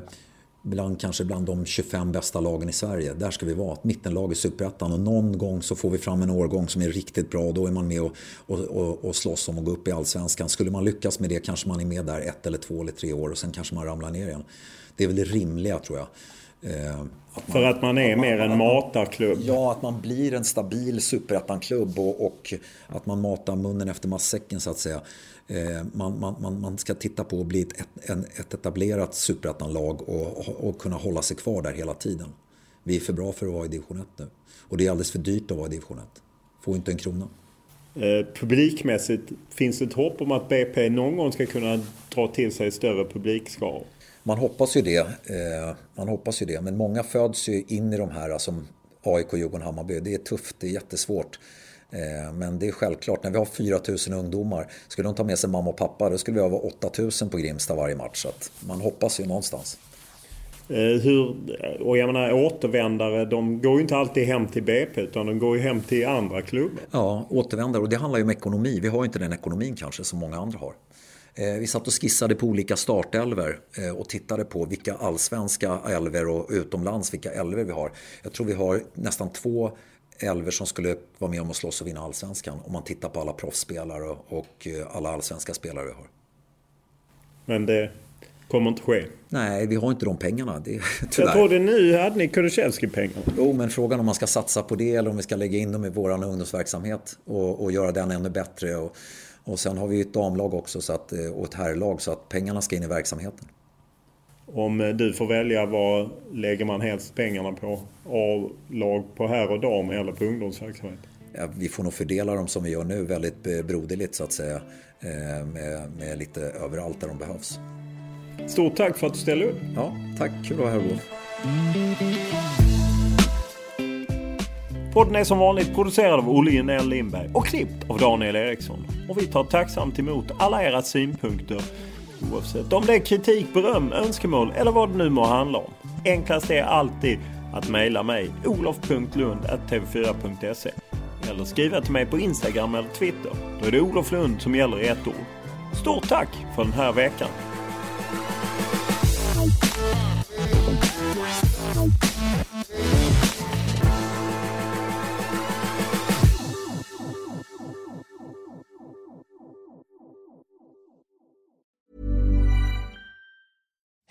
bland, kanske bland de 25 bästa lagen i Sverige. Där ska vi vara, ett mittenlag i Superettan. Och någon gång så får vi fram en årgång som är riktigt bra och då är man med och, och, och, och slåss om att gå upp i Allsvenskan. Skulle man lyckas med det kanske man är med där ett eller två eller tre år och sen kanske man ramlar ner igen. Det är väl det rimliga tror jag. Ehm, man, För att man är att mer en matarklubb? Ja, att man blir en stabil superettan-klubb och, och, att man matar munnen efter matsäcken så att säga. Eh, man, man, man, ska titta på att bli ett, ett, ett etablerat superettanlag och, och kunna hålla sig kvar där hela tiden. Vi är för bra för att vara i division 1 nu. Och det är alldeles för dyrt att vara i division 1. Får inte en krona. Eh, publikmässigt, finns det ett hopp om att BP någon gång ska kunna dra till sig större publikskaror? Man hoppas ju det. Eh, man hoppas ju det. Men många föds ju in i de här som AIK, Djurgården, Hammarby. Det är tufft, det är jättesvårt. Eh, men det är självklart, när vi har 4 000 ungdomar, skulle de ta med sig mamma och pappa, då skulle vi ha 8 000 på Grimsta varje match. Så man hoppas ju någonstans. Eh, hur, och jag menar återvändare, de går ju inte alltid hem till BP utan de går ju hem till andra klubbar. Ja, återvändare och det handlar ju om ekonomi. Vi har ju inte den ekonomin kanske som många andra har. Eh, vi satt och skissade på olika startelver och tittade på vilka allsvenska elver och utomlands vilka elver vi har. Jag tror vi har nästan två elver som skulle vara med om att slåss och vinna allsvenskan om man tittar på alla proffsspelare och eh, alla allsvenska spelare vi har. Men det kommer inte ske? Nej, vi har inte de pengarna. Det, tyvärr. Jag trodde nu hade ni Kulusevski-pengar. Jo, men frågan om man ska satsa på det eller om vi ska lägga in dem i vår ungdomsverksamhet och, och göra den ännu bättre. Och, och sen har vi ett damlag också så att, eh, och ett herrlag så att pengarna ska in i verksamheten. Om du får välja, vad lägger man helst pengarna på? A-lag på herr och dam eller på ungdomsverksamhet? Ja, vi får nog fördela dem som vi gör nu väldigt eh, broderligt så att säga. Eh, med, med lite överallt där de behövs. Stort tack för att du ställde upp. Ja, tack. Kul att vara här Olof. Podden är som vanligt producerad av Olle Junell Lindberg och klippt av Daniel Eriksson. Och vi tar tacksamt emot alla era synpunkter Oavsett om det är kritik, beröm, önskemål eller vad det nu må handla om. Enklast är alltid att mejla mig olof.lund.tv4.se eller skriva till mig på Instagram eller Twitter. Då är det Olof Lund som gäller i ett ord. Stort tack för den här veckan!